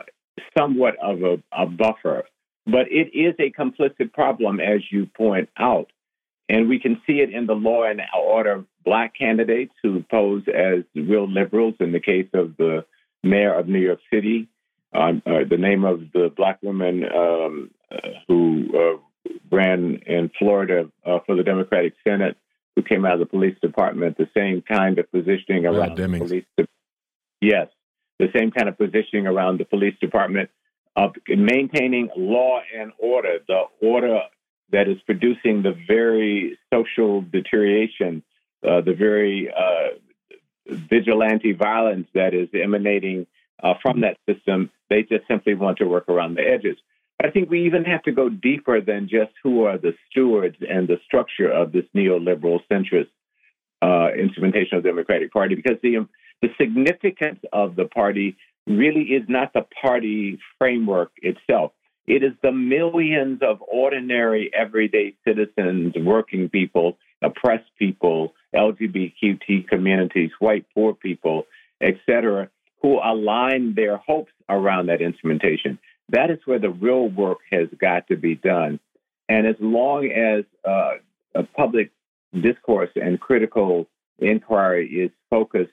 [SPEAKER 7] somewhat of a, a buffer. But it is a complicit problem, as you point out. And we can see it in the law and order black candidates who pose as real liberals in the case of the mayor of New York City. Um, uh, the name of the black woman um, uh, who uh, ran in Florida uh, for the Democratic Senate, who came out of the police department, the same kind of positioning around the police. De- yes, the same kind of positioning around the police department of maintaining law and order, the order that is producing the very social deterioration, uh, the very uh, vigilante violence that is emanating uh, from that system. They just simply want to work around the edges. I think we even have to go deeper than just who are the stewards and the structure of this neoliberal centrist uh, instrumentation of the Democratic Party, because the the significance of the party really is not the party framework itself. It is the millions of ordinary, everyday citizens, working people, oppressed people, LGBTQ communities, white poor people, etc., who align their hopes around that instrumentation. That is where the real work has got to be done. And as long as uh, public discourse and critical inquiry is focused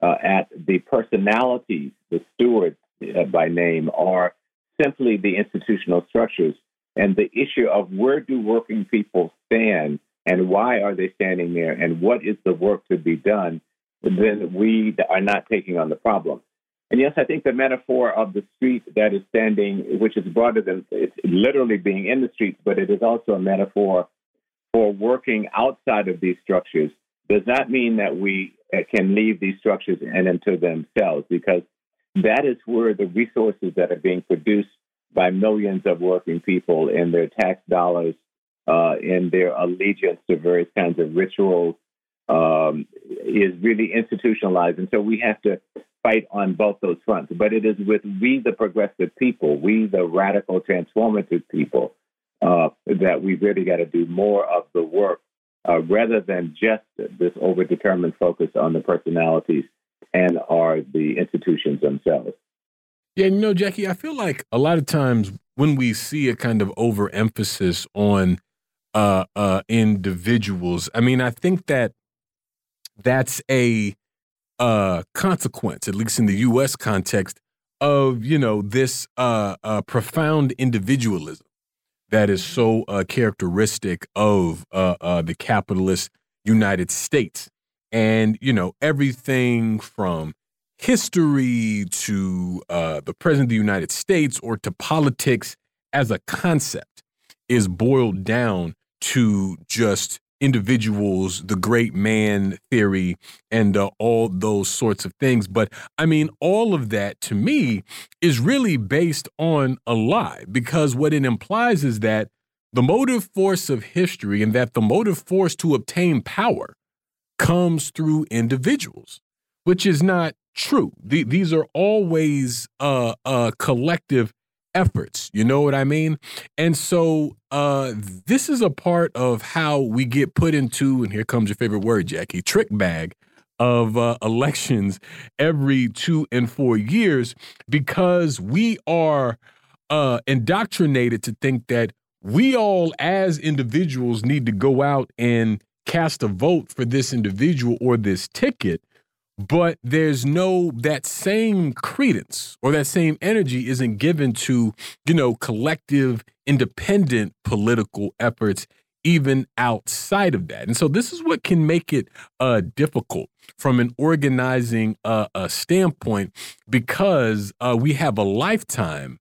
[SPEAKER 7] uh, at the personalities, the stewards uh, by name, or simply the institutional structures, and the issue of where do working people stand and why are they standing there and what is the work to be done, then we are not taking on the problem. And yes, I think the metaphor of the street that is standing, which is broader than it's literally being in the streets, but it is also a metaphor for working outside of these structures, does not mean that we uh, can leave these structures and into themselves, because that is where the resources that are being produced by millions of working people in their tax dollars, uh, in their allegiance to various kinds of rituals, um, is really institutionalized. And so we have to fight on both those fronts. But it is with we, the progressive people, we, the radical transformative people, uh, that we really got to do more of the work uh, rather than just this overdetermined focus on the personalities and are the institutions themselves.
[SPEAKER 1] Yeah, you know, Jacquie, I feel like a lot of times when we see a kind of overemphasis on uh, uh, individuals, I mean, I think that that's a uh, consequence, at least in the U.S. context, of you know this uh, uh, profound individualism that is so uh, characteristic of uh, uh, the capitalist United States and you know everything from history to the president of the United States or to politics as a concept is boiled down to just individuals, the great man theory, and uh, all those sorts of things. But I mean, all of that to me is really based on a lie because what it implies is that the motive force of history and that the motive force to obtain power comes through individuals, which is not true. The, these are always uh, uh, collective efforts. You know what I mean? And so uh, this is a part of how we get put into, and here comes your favorite word, Jacquie, trick bag of uh, elections every two and four years because we are uh, indoctrinated to think that we all as individuals need to go out and cast a vote for this individual or this ticket but there's no that same credence or that same energy isn't given to you know collective independent political efforts even outside of that. And so this is what can make it uh, difficult from an organizing uh, standpoint because uh, we have a lifetime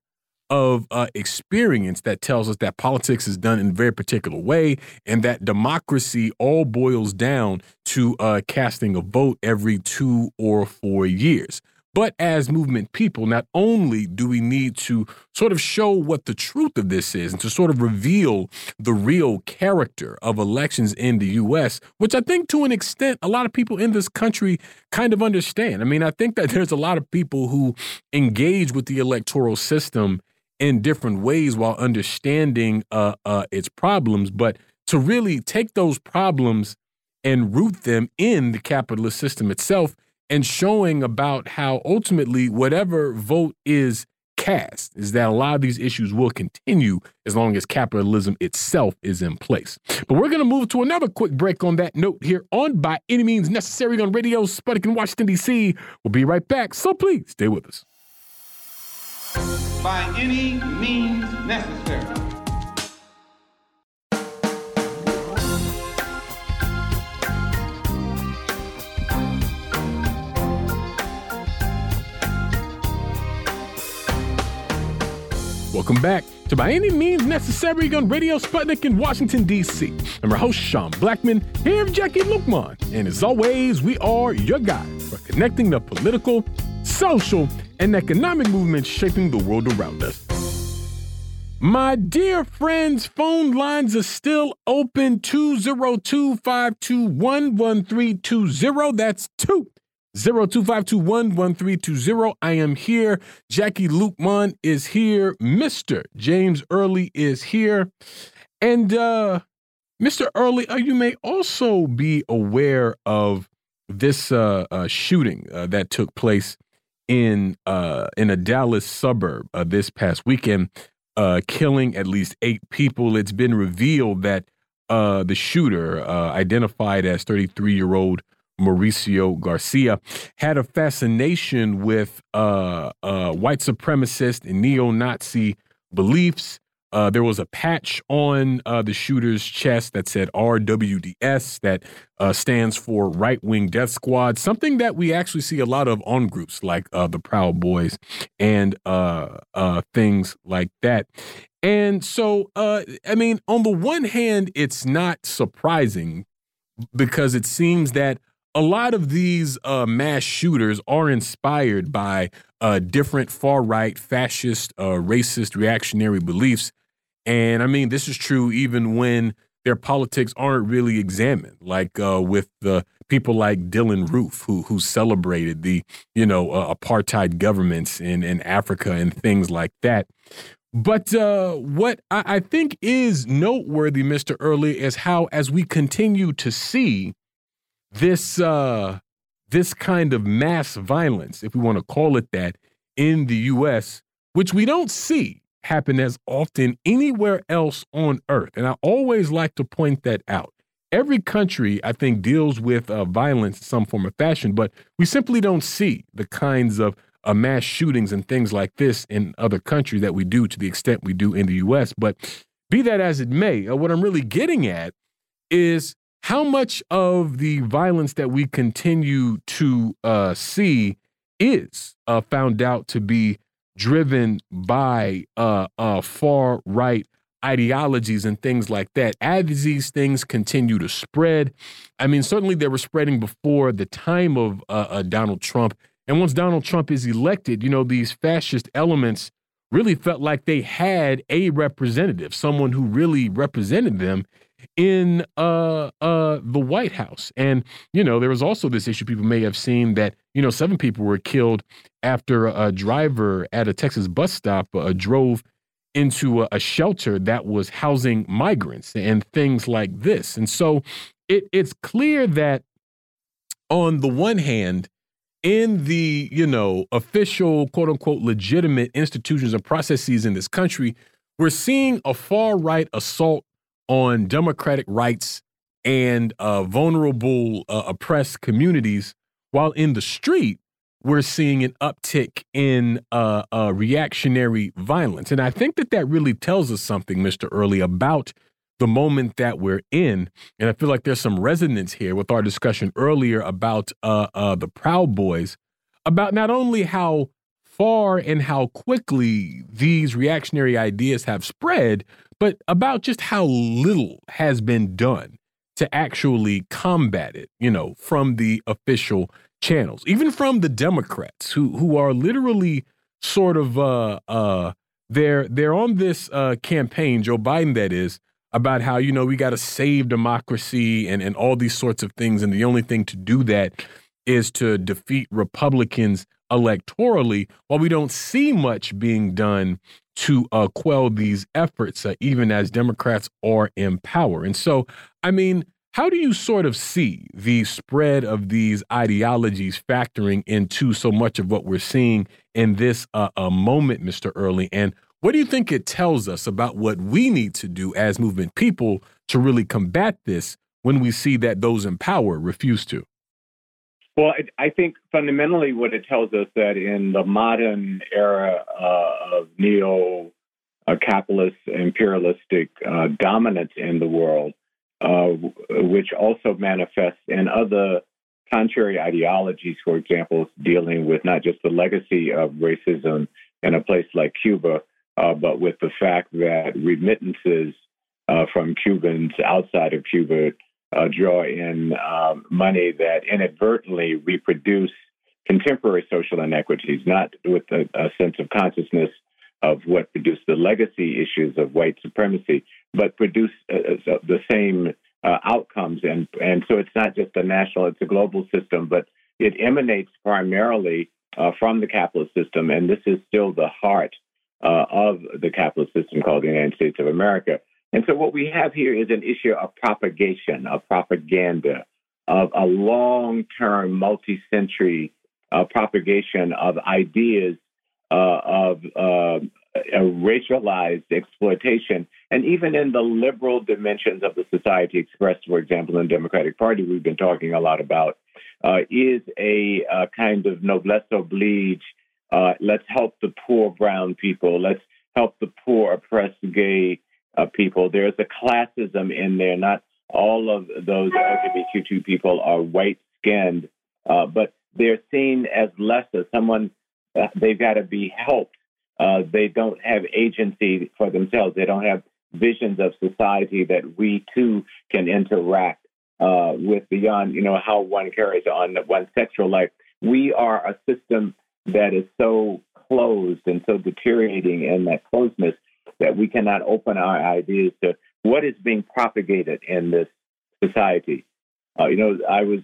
[SPEAKER 1] of uh, experience that tells us that politics is done in a very particular way and that democracy all boils down to uh, casting a vote every two or four years. But as movement people, not only do we need to sort of show what the truth of this is and to sort of reveal the real character of elections in the US, which I think to an extent a lot of people in this country kind of understand. I mean, I think that there's a lot of people who engage with the electoral system in different ways while understanding uh, uh, its problems, but to really take those problems and root them in the capitalist system itself and showing about how ultimately whatever vote is cast is that a lot of these issues will continue as long as capitalism itself is in place. But we're going to move to another quick break on that note here on By Any Means Necessary on Radio Sputnik in Washington, D.C. We'll be right back, so please stay with us.
[SPEAKER 3] By any means necessary.
[SPEAKER 1] Welcome back to By Any Means Necessary on Radio Sputnik in Washington, D.C. I'm your host, Sean Blackmon, here with Jacquie Luqman. And as always, we are your guide for connecting the political, social, and economic movements shaping the world around us. My dear friends, phone lines are still open 202 521 1320. That's 2 0252 I am here. Jacquie Luqman is here. Mr. James Early is here. And uh Mr. Early, uh, you may also be aware of this uh, uh shooting uh, that took place in uh in a Dallas suburb uh, this past weekend, uh killing at least 8 people. It's been revealed that uh the shooter uh identified as 33-year-old Mauricio Garcia, had a fascination with uh, white supremacist and neo Nazi beliefs. Uh, there was a patch on uh, the shooter's chest that said RWDS, that uh, stands for Right Wing Death Squad, something that we actually see a lot of on groups like uh, the Proud Boys and things like that. And so, I mean, on the one hand, it's not surprising because it seems that a lot of these uh, mass shooters are inspired by uh, different far right, fascist, uh, racist, reactionary beliefs. And I mean, this is true even when their politics aren't really examined, like uh, with the people like Dylann Roof, who who celebrated the you know uh, apartheid governments in in Africa and things like that. But uh, what I, I think is noteworthy, Mr. Early, is how as we continue to see this uh, this kind of mass violence, if we want to call it that, in the U.S., which we don't see happen as often anywhere else on earth. And I always like to point that out. Every country, I think, deals with uh, violence in some form or fashion, but we simply don't see the kinds of uh, mass shootings and things like this in other countries that we do to the extent we do in the U.S. But be that as it may, uh, what I'm really getting at is how much of the violence that we continue to uh, see is uh, found out to be driven by uh, uh far right ideologies and things like that. As these things continue to spread, I mean, certainly they were spreading before the time of uh, uh, Donald Trump. And once Donald Trump is elected, you know, these fascist elements really felt like they had a representative, someone who really represented them in uh, uh, the White House. And, you know, there was also this issue people may have seen that, you know, seven people were killed after a driver at a Texas bus stop uh, drove into a, a, shelter that was housing migrants and things like this. And so it, it's clear that on the one hand, in the you know official quote unquote legitimate institutions and processes in this country we're seeing a far right assault on democratic rights and uh, vulnerable, uh, oppressed communities, while in the street, we're seeing an uptick in uh, uh, reactionary violence. And I think that that really tells us something, Mr. Early, about the moment that we're in. And I feel like there's some resonance here with our discussion earlier about uh, uh, the Proud Boys, about not only how far and how quickly these reactionary ideas have spread, but about just how little has been done to actually combat it, you know, from the official channels, even from the Democrats who who are literally sort of uh uh they're they're on this uh campaign, Joe Biden that is, about how, you know, we got to save democracy and and all these sorts of things and the only thing to do that is to defeat Republicans electorally, while we don't see much being done to uh, quell these efforts, uh, even as Democrats are in power. And so, I mean, how do you sort of see the spread of these ideologies factoring into so much of what we're seeing in this uh, moment, Mr. Early? And what do you think it tells us about what we need to do as movement people to really combat this when we see that those in power refuse to?
[SPEAKER 7] Well, I think fundamentally what it tells us that in the modern era uh, of neo capitalist imperialistic uh, dominance in the world, uh, which also manifests in other contrary ideologies, for example, dealing with not just the legacy of racism in a place like Cuba, uh, but with the fact that remittances uh, from Cubans outside of Cuba uh, draw in um, money that inadvertently reproduce contemporary social inequities, not with a, a, sense of consciousness of what produced the legacy issues of white supremacy, but produce uh, uh the same uh, outcomes. And, and so it's not just a national, it's a global system, but it emanates primarily uh, from the capitalist system. And this is still the heart uh, of the capitalist system called the United States of America. And so what we have here is an issue of propagation, of propaganda, of a long term, multi century uh, propagation of ideas uh, of uh, racialized exploitation. And even in the liberal dimensions of the society expressed, for example, in the Democratic Party, we've been talking a lot about, uh, is a, a, kind of noblesse oblige. Uh, let's help the poor brown people. Let's help the poor oppressed gay uh, people. There's a classism in there. Not all of those LGBTQ people are white skinned, uh, but they're seen as lesser. Someone, uh, they've got to be helped. Uh, they don't have agency for themselves. They don't have visions of society that we too can interact uh, with beyond, you know, how one carries on one's sexual life. We are a system that is so closed and so deteriorating in that closeness that we cannot open our ideas to what is being propagated in this society. Uh, you know, I was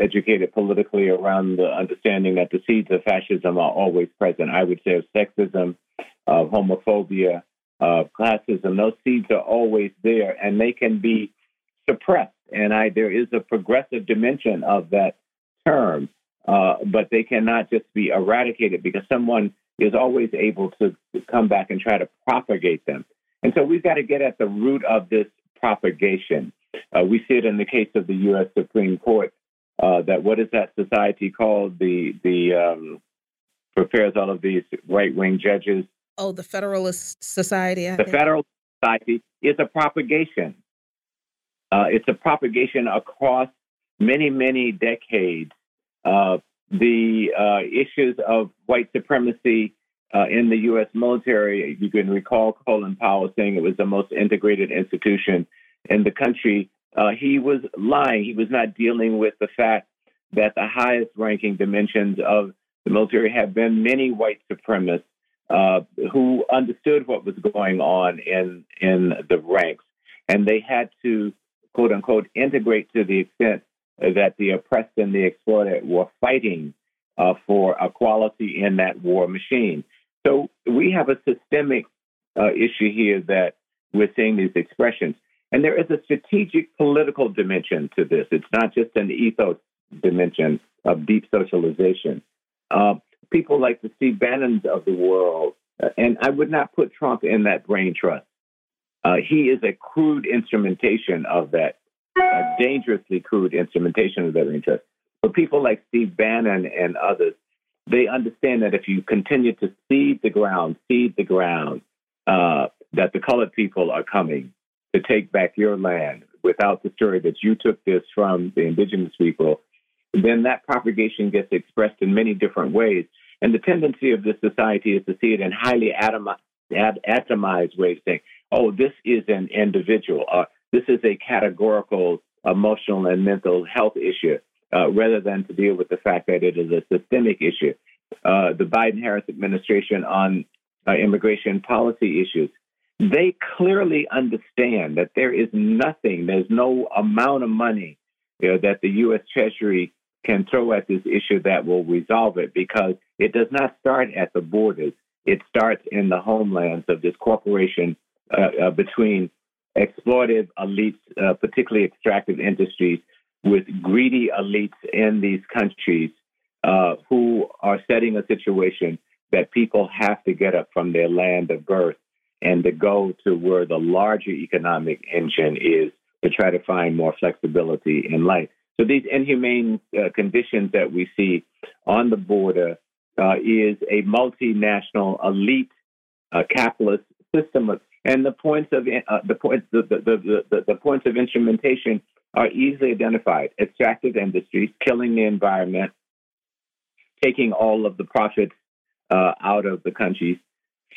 [SPEAKER 7] educated politically around the understanding that the seeds of fascism are always present. I would say of sexism, of homophobia, of classism. Those seeds are always there, and they can be suppressed. And I, there is a progressive dimension of that term, uh, but they cannot just be eradicated because someone is always able to come back and try to propagate them. And so we've got to get at the root of this propagation. Uh, we see it in the case of the U.S. Supreme Court. Uh, that what is that society called? The the um, prepares all of these right wing judges.
[SPEAKER 2] Oh, the Federalist Society.
[SPEAKER 7] I the think. Federalist Society is a propagation. Uh, it's a propagation across many many decades uh, the uh, issues of white supremacy uh, in the U.S. military. You can recall Colin Powell saying it was the most integrated institution in the country. Uh, he was lying. He was not dealing with the fact that the highest ranking dimensions of the military have been many white supremacists uh, who understood what was going on in in the ranks, and they had to quote unquote integrate to the extent that the oppressed and the exploited were fighting uh, for equality in that war machine. So we have a systemic uh, issue here that we're seeing these expressions. And there is a strategic political dimension to this. It's not just an ethos dimension of deep socialization. Uh, people like the Steve Bannons of the world, uh, and I would not put Trump in that brain trust. Uh, he is a crude instrumentation of that a dangerously crude instrumentation of their interest. But people like Steve Bannon and others, they understand that if you continue to seed the ground, seed the ground, uh, that the colored people are coming, to take back your land without the story that you took this from the indigenous people, then that propagation gets expressed in many different ways. And the tendency of this society is to see it in highly atomized ways, saying, oh, this is an individual, uh, this is a categorical emotional and mental health issue, uh, rather than to deal with the fact that it is a systemic issue. Uh, the Biden Harris administration on uh, immigration policy issues, they clearly understand that there is nothing, there's no amount of money you know, that the U.S. Treasury can throw at this issue that will resolve it because it does not start at the borders. It starts in the homelands of this corporation uh, uh, between exploitive elites, uh, particularly extractive industries, with greedy elites in these countries uh, who are setting a situation that people have to get up from their land of birth and to go to where the larger economic engine is to try to find more flexibility in life. So these inhumane uh, conditions that we see on the border uh, is a multinational elite uh, capitalist system, and the points of uh, the points the, the, the, the, points of instrumentation are easily identified: extractive industries, killing the environment, taking all of the profits uh, out of the countries,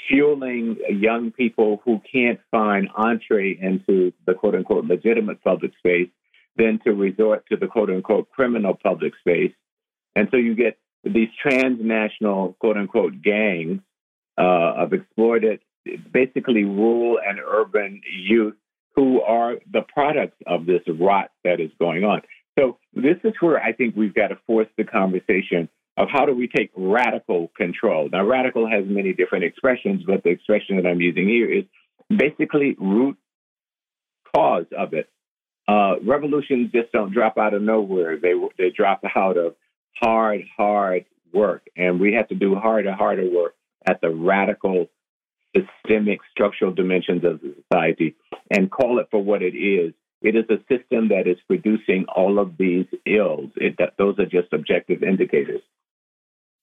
[SPEAKER 7] fueling young people who can't find entree into the quote unquote legitimate public space then to resort to the quote unquote criminal public space. And so you get these transnational quote unquote gangs uh, of exploited, basically rural and urban youth who are the products of this rot that is going on. So this is where I think we've got to force the conversation of how do we take radical control. Now, radical has many different expressions, but the expression that I'm using here is basically root cause of it. Uh, revolutions just don't drop out of nowhere. They they drop out of hard, hard work, and we have to do harder, harder work at the radical, systemic, structural dimensions of the society, and call it for what it is. It is a system that is producing all of these ills. It, that, those are just objective indicators.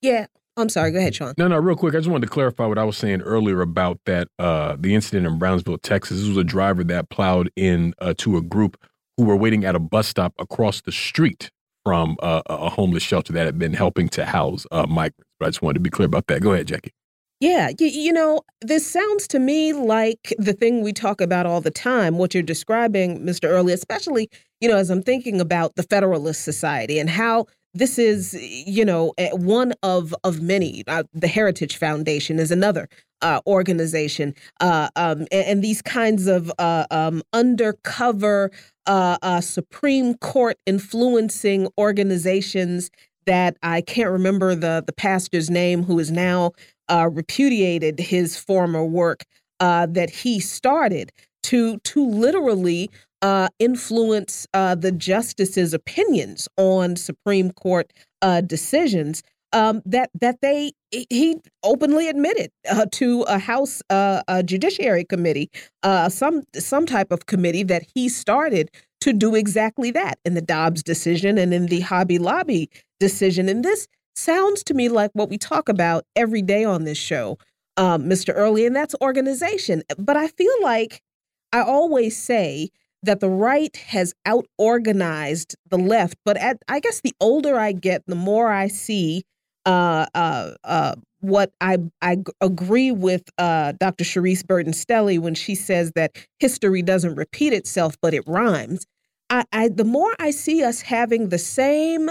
[SPEAKER 2] Yeah, I'm sorry. Go ahead, Sean.
[SPEAKER 1] No, no, real quick. I just wanted to clarify what I was saying earlier about that uh, the incident in Brownsville, Texas. This was a driver that plowed in uh, to a group who were waiting at a bus stop across the street from uh, a homeless shelter that had been helping to house uh, migrants. But I just wanted to be clear about that. Go ahead, Jacquie.
[SPEAKER 2] Yeah, you, you, know, this sounds to me like the thing we talk about all the time, what you're describing, Mr. Early, especially, you know, as I'm thinking about the Federalist Society and how this is, you know, one of of many. Uh, the Heritage Foundation is another uh, organization, uh, um, and, and, these kinds of uh, um, undercover uh, uh, Supreme Court influencing organizations that I can't remember the the pastor's name, who is now repudiated his former work that he started to to literally uh, influence uh, the justices' opinions on Supreme Court uh, decisions um, that that they he openly admitted uh, to a House uh, a Judiciary Committee, uh, some some type of committee that he started to do exactly that in the Dobbs decision and in the Hobby Lobby decision. And this sounds to me like what we talk about every day on this show, um, Mr. Early, and that's organization. But I feel like I always say that the right has out organized the left. But at, I guess the older I get, the more I see uh, uh, uh, what I, I agree with uh, Dr. Sharice Burton Stelly when she says that history doesn't repeat itself, but it rhymes. I, I the more I see us having the same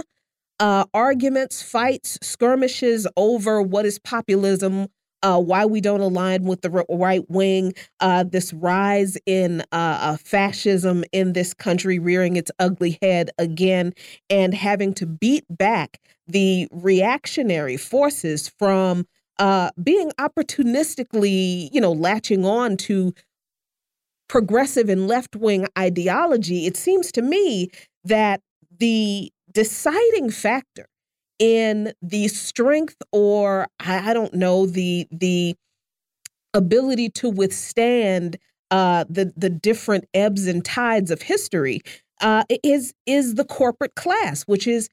[SPEAKER 2] uh, arguments, fights, skirmishes over what is populism, uh, why we don't align with the right wing, uh, this rise in uh, uh, fascism in this country rearing its ugly head again, and having to beat back the reactionary forces from uh, being opportunistically, you know, latching on to progressive and left wing ideology. It seems to me that the deciding factor in the strength or I, don't know the the ability to withstand uh, the the different ebbs and tides of history uh, is is the corporate class, which is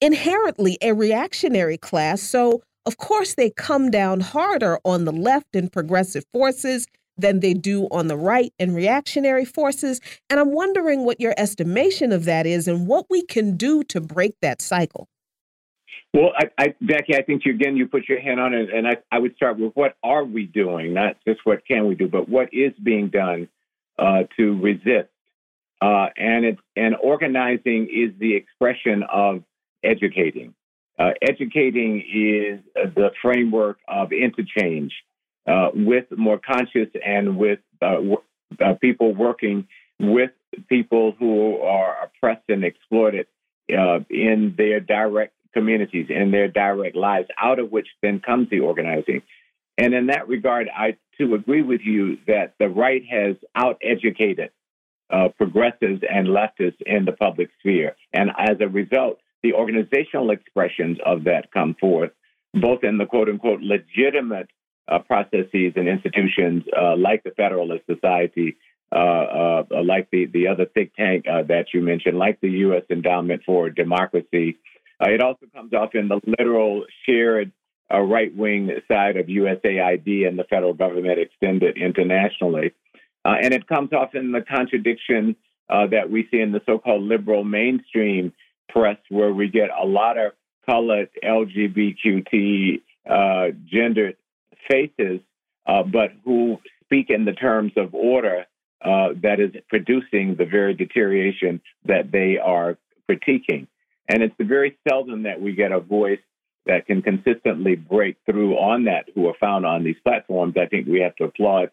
[SPEAKER 2] inherently a reactionary class. So of course they come down harder on the left and progressive forces than they do on the right and reactionary forces. And I'm wondering what your estimation of that is and what we can do to break that cycle.
[SPEAKER 7] Well, I, I, Becky, I think you, again you put your hand on it, and I, I would start with what are we doing, not just what can we do, but what is being done uh, to resist. Uh, and it's and organizing is the expression of educating. Uh, educating is the framework of interchange uh, with more conscious and with uh, uh, people working with people who are oppressed and exploited in their direct communities in their direct lives, out of which then comes the organizing. And in that regard, I too agree with you that the right has out-educated uh, progressives and leftists in the public sphere. And as a result, the organizational expressions of that come forth, both in the quote unquote legitimate uh, processes and institutions uh, like the Federalist Society, uh, uh, like the, the other think tank uh, that you mentioned, like the U.S. Endowment for Democracy, uh, it also comes off in the literal shared uh, right wing side of USAID and the federal government extended internationally. Uh, and it comes off in the contradiction uh, that we see in the so called liberal mainstream press, where we get a lot of colored LGBTQ uh, gendered faces, uh, but who speak in the terms of order that is producing the very deterioration that they are critiquing. And it's very seldom that we get a voice that can consistently break through on that who are found on these platforms. I think we have to applaud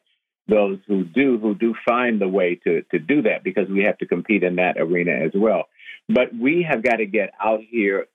[SPEAKER 7] those who do, who do find the way to, to do that because we have to compete in that arena as well. But we have got to get out here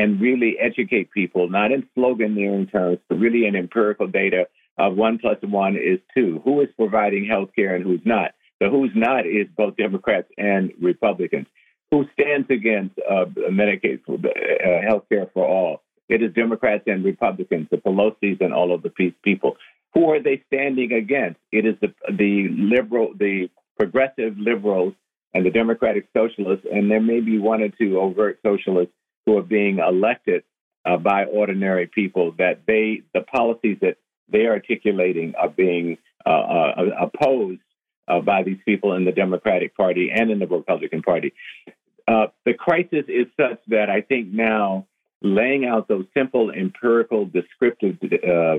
[SPEAKER 7] and really educate people, not in sloganeering terms, but really in empirical data of one plus one is two. Who is providing health care and who's not? The who's not is both Democrats and Republicans who stands against uh, Medicaid for uh, health care for all. It is Democrats and Republicans, the Pelosi's and all of the people. Who are they standing against? It is the the liberal, the progressive liberals and the Democratic Socialists, and there may be one or two overt socialists who are being elected uh, by ordinary people. That they, the policies that they are articulating, are being uh, uh, opposed uh, by these people in the Democratic Party and in the Republican Party. Uh, the crisis is such that I think now laying out those simple, empirical, descriptive uh,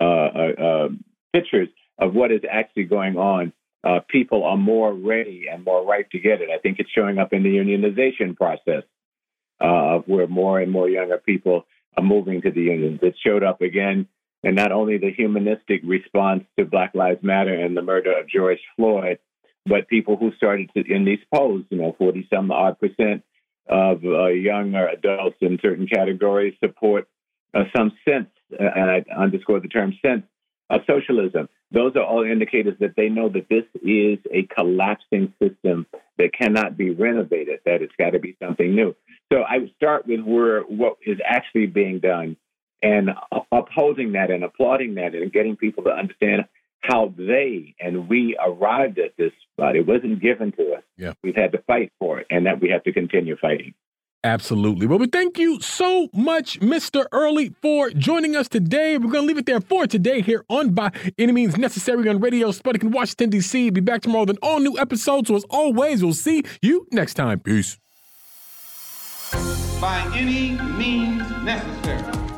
[SPEAKER 7] uh, uh pictures of what is actually going on, uh, people are more ready and more ripe to get it. I think it's showing up in the unionization process, where more and more younger people are moving to the unions. It showed up again and not only the humanistic response to Black Lives Matter and the murder of George Floyd, but people who started to in these polls, you know, forty some odd percent of uh, adults in certain categories support uh, some sense, uh, and I underscore the term sense of socialism. Those are all indicators that they know that this is a collapsing system that cannot be renovated. That it's got to be something new. So I would start with where what is actually being done, and upholding that and applauding that, and getting people to understand how they and we arrived at this spot. It wasn't given to us.
[SPEAKER 1] Yeah.
[SPEAKER 7] We've had to fight for it, and that we have to continue fighting.
[SPEAKER 1] Absolutely. Well, we thank you so much, Mr. Early, for joining us today. We're going to leave it there for today here on By Any Means Necessary on Radio Sputnik in Washington, D.C. Be back tomorrow with an all new episode. So, as always, we'll see you next time. Peace.
[SPEAKER 3] By any means necessary.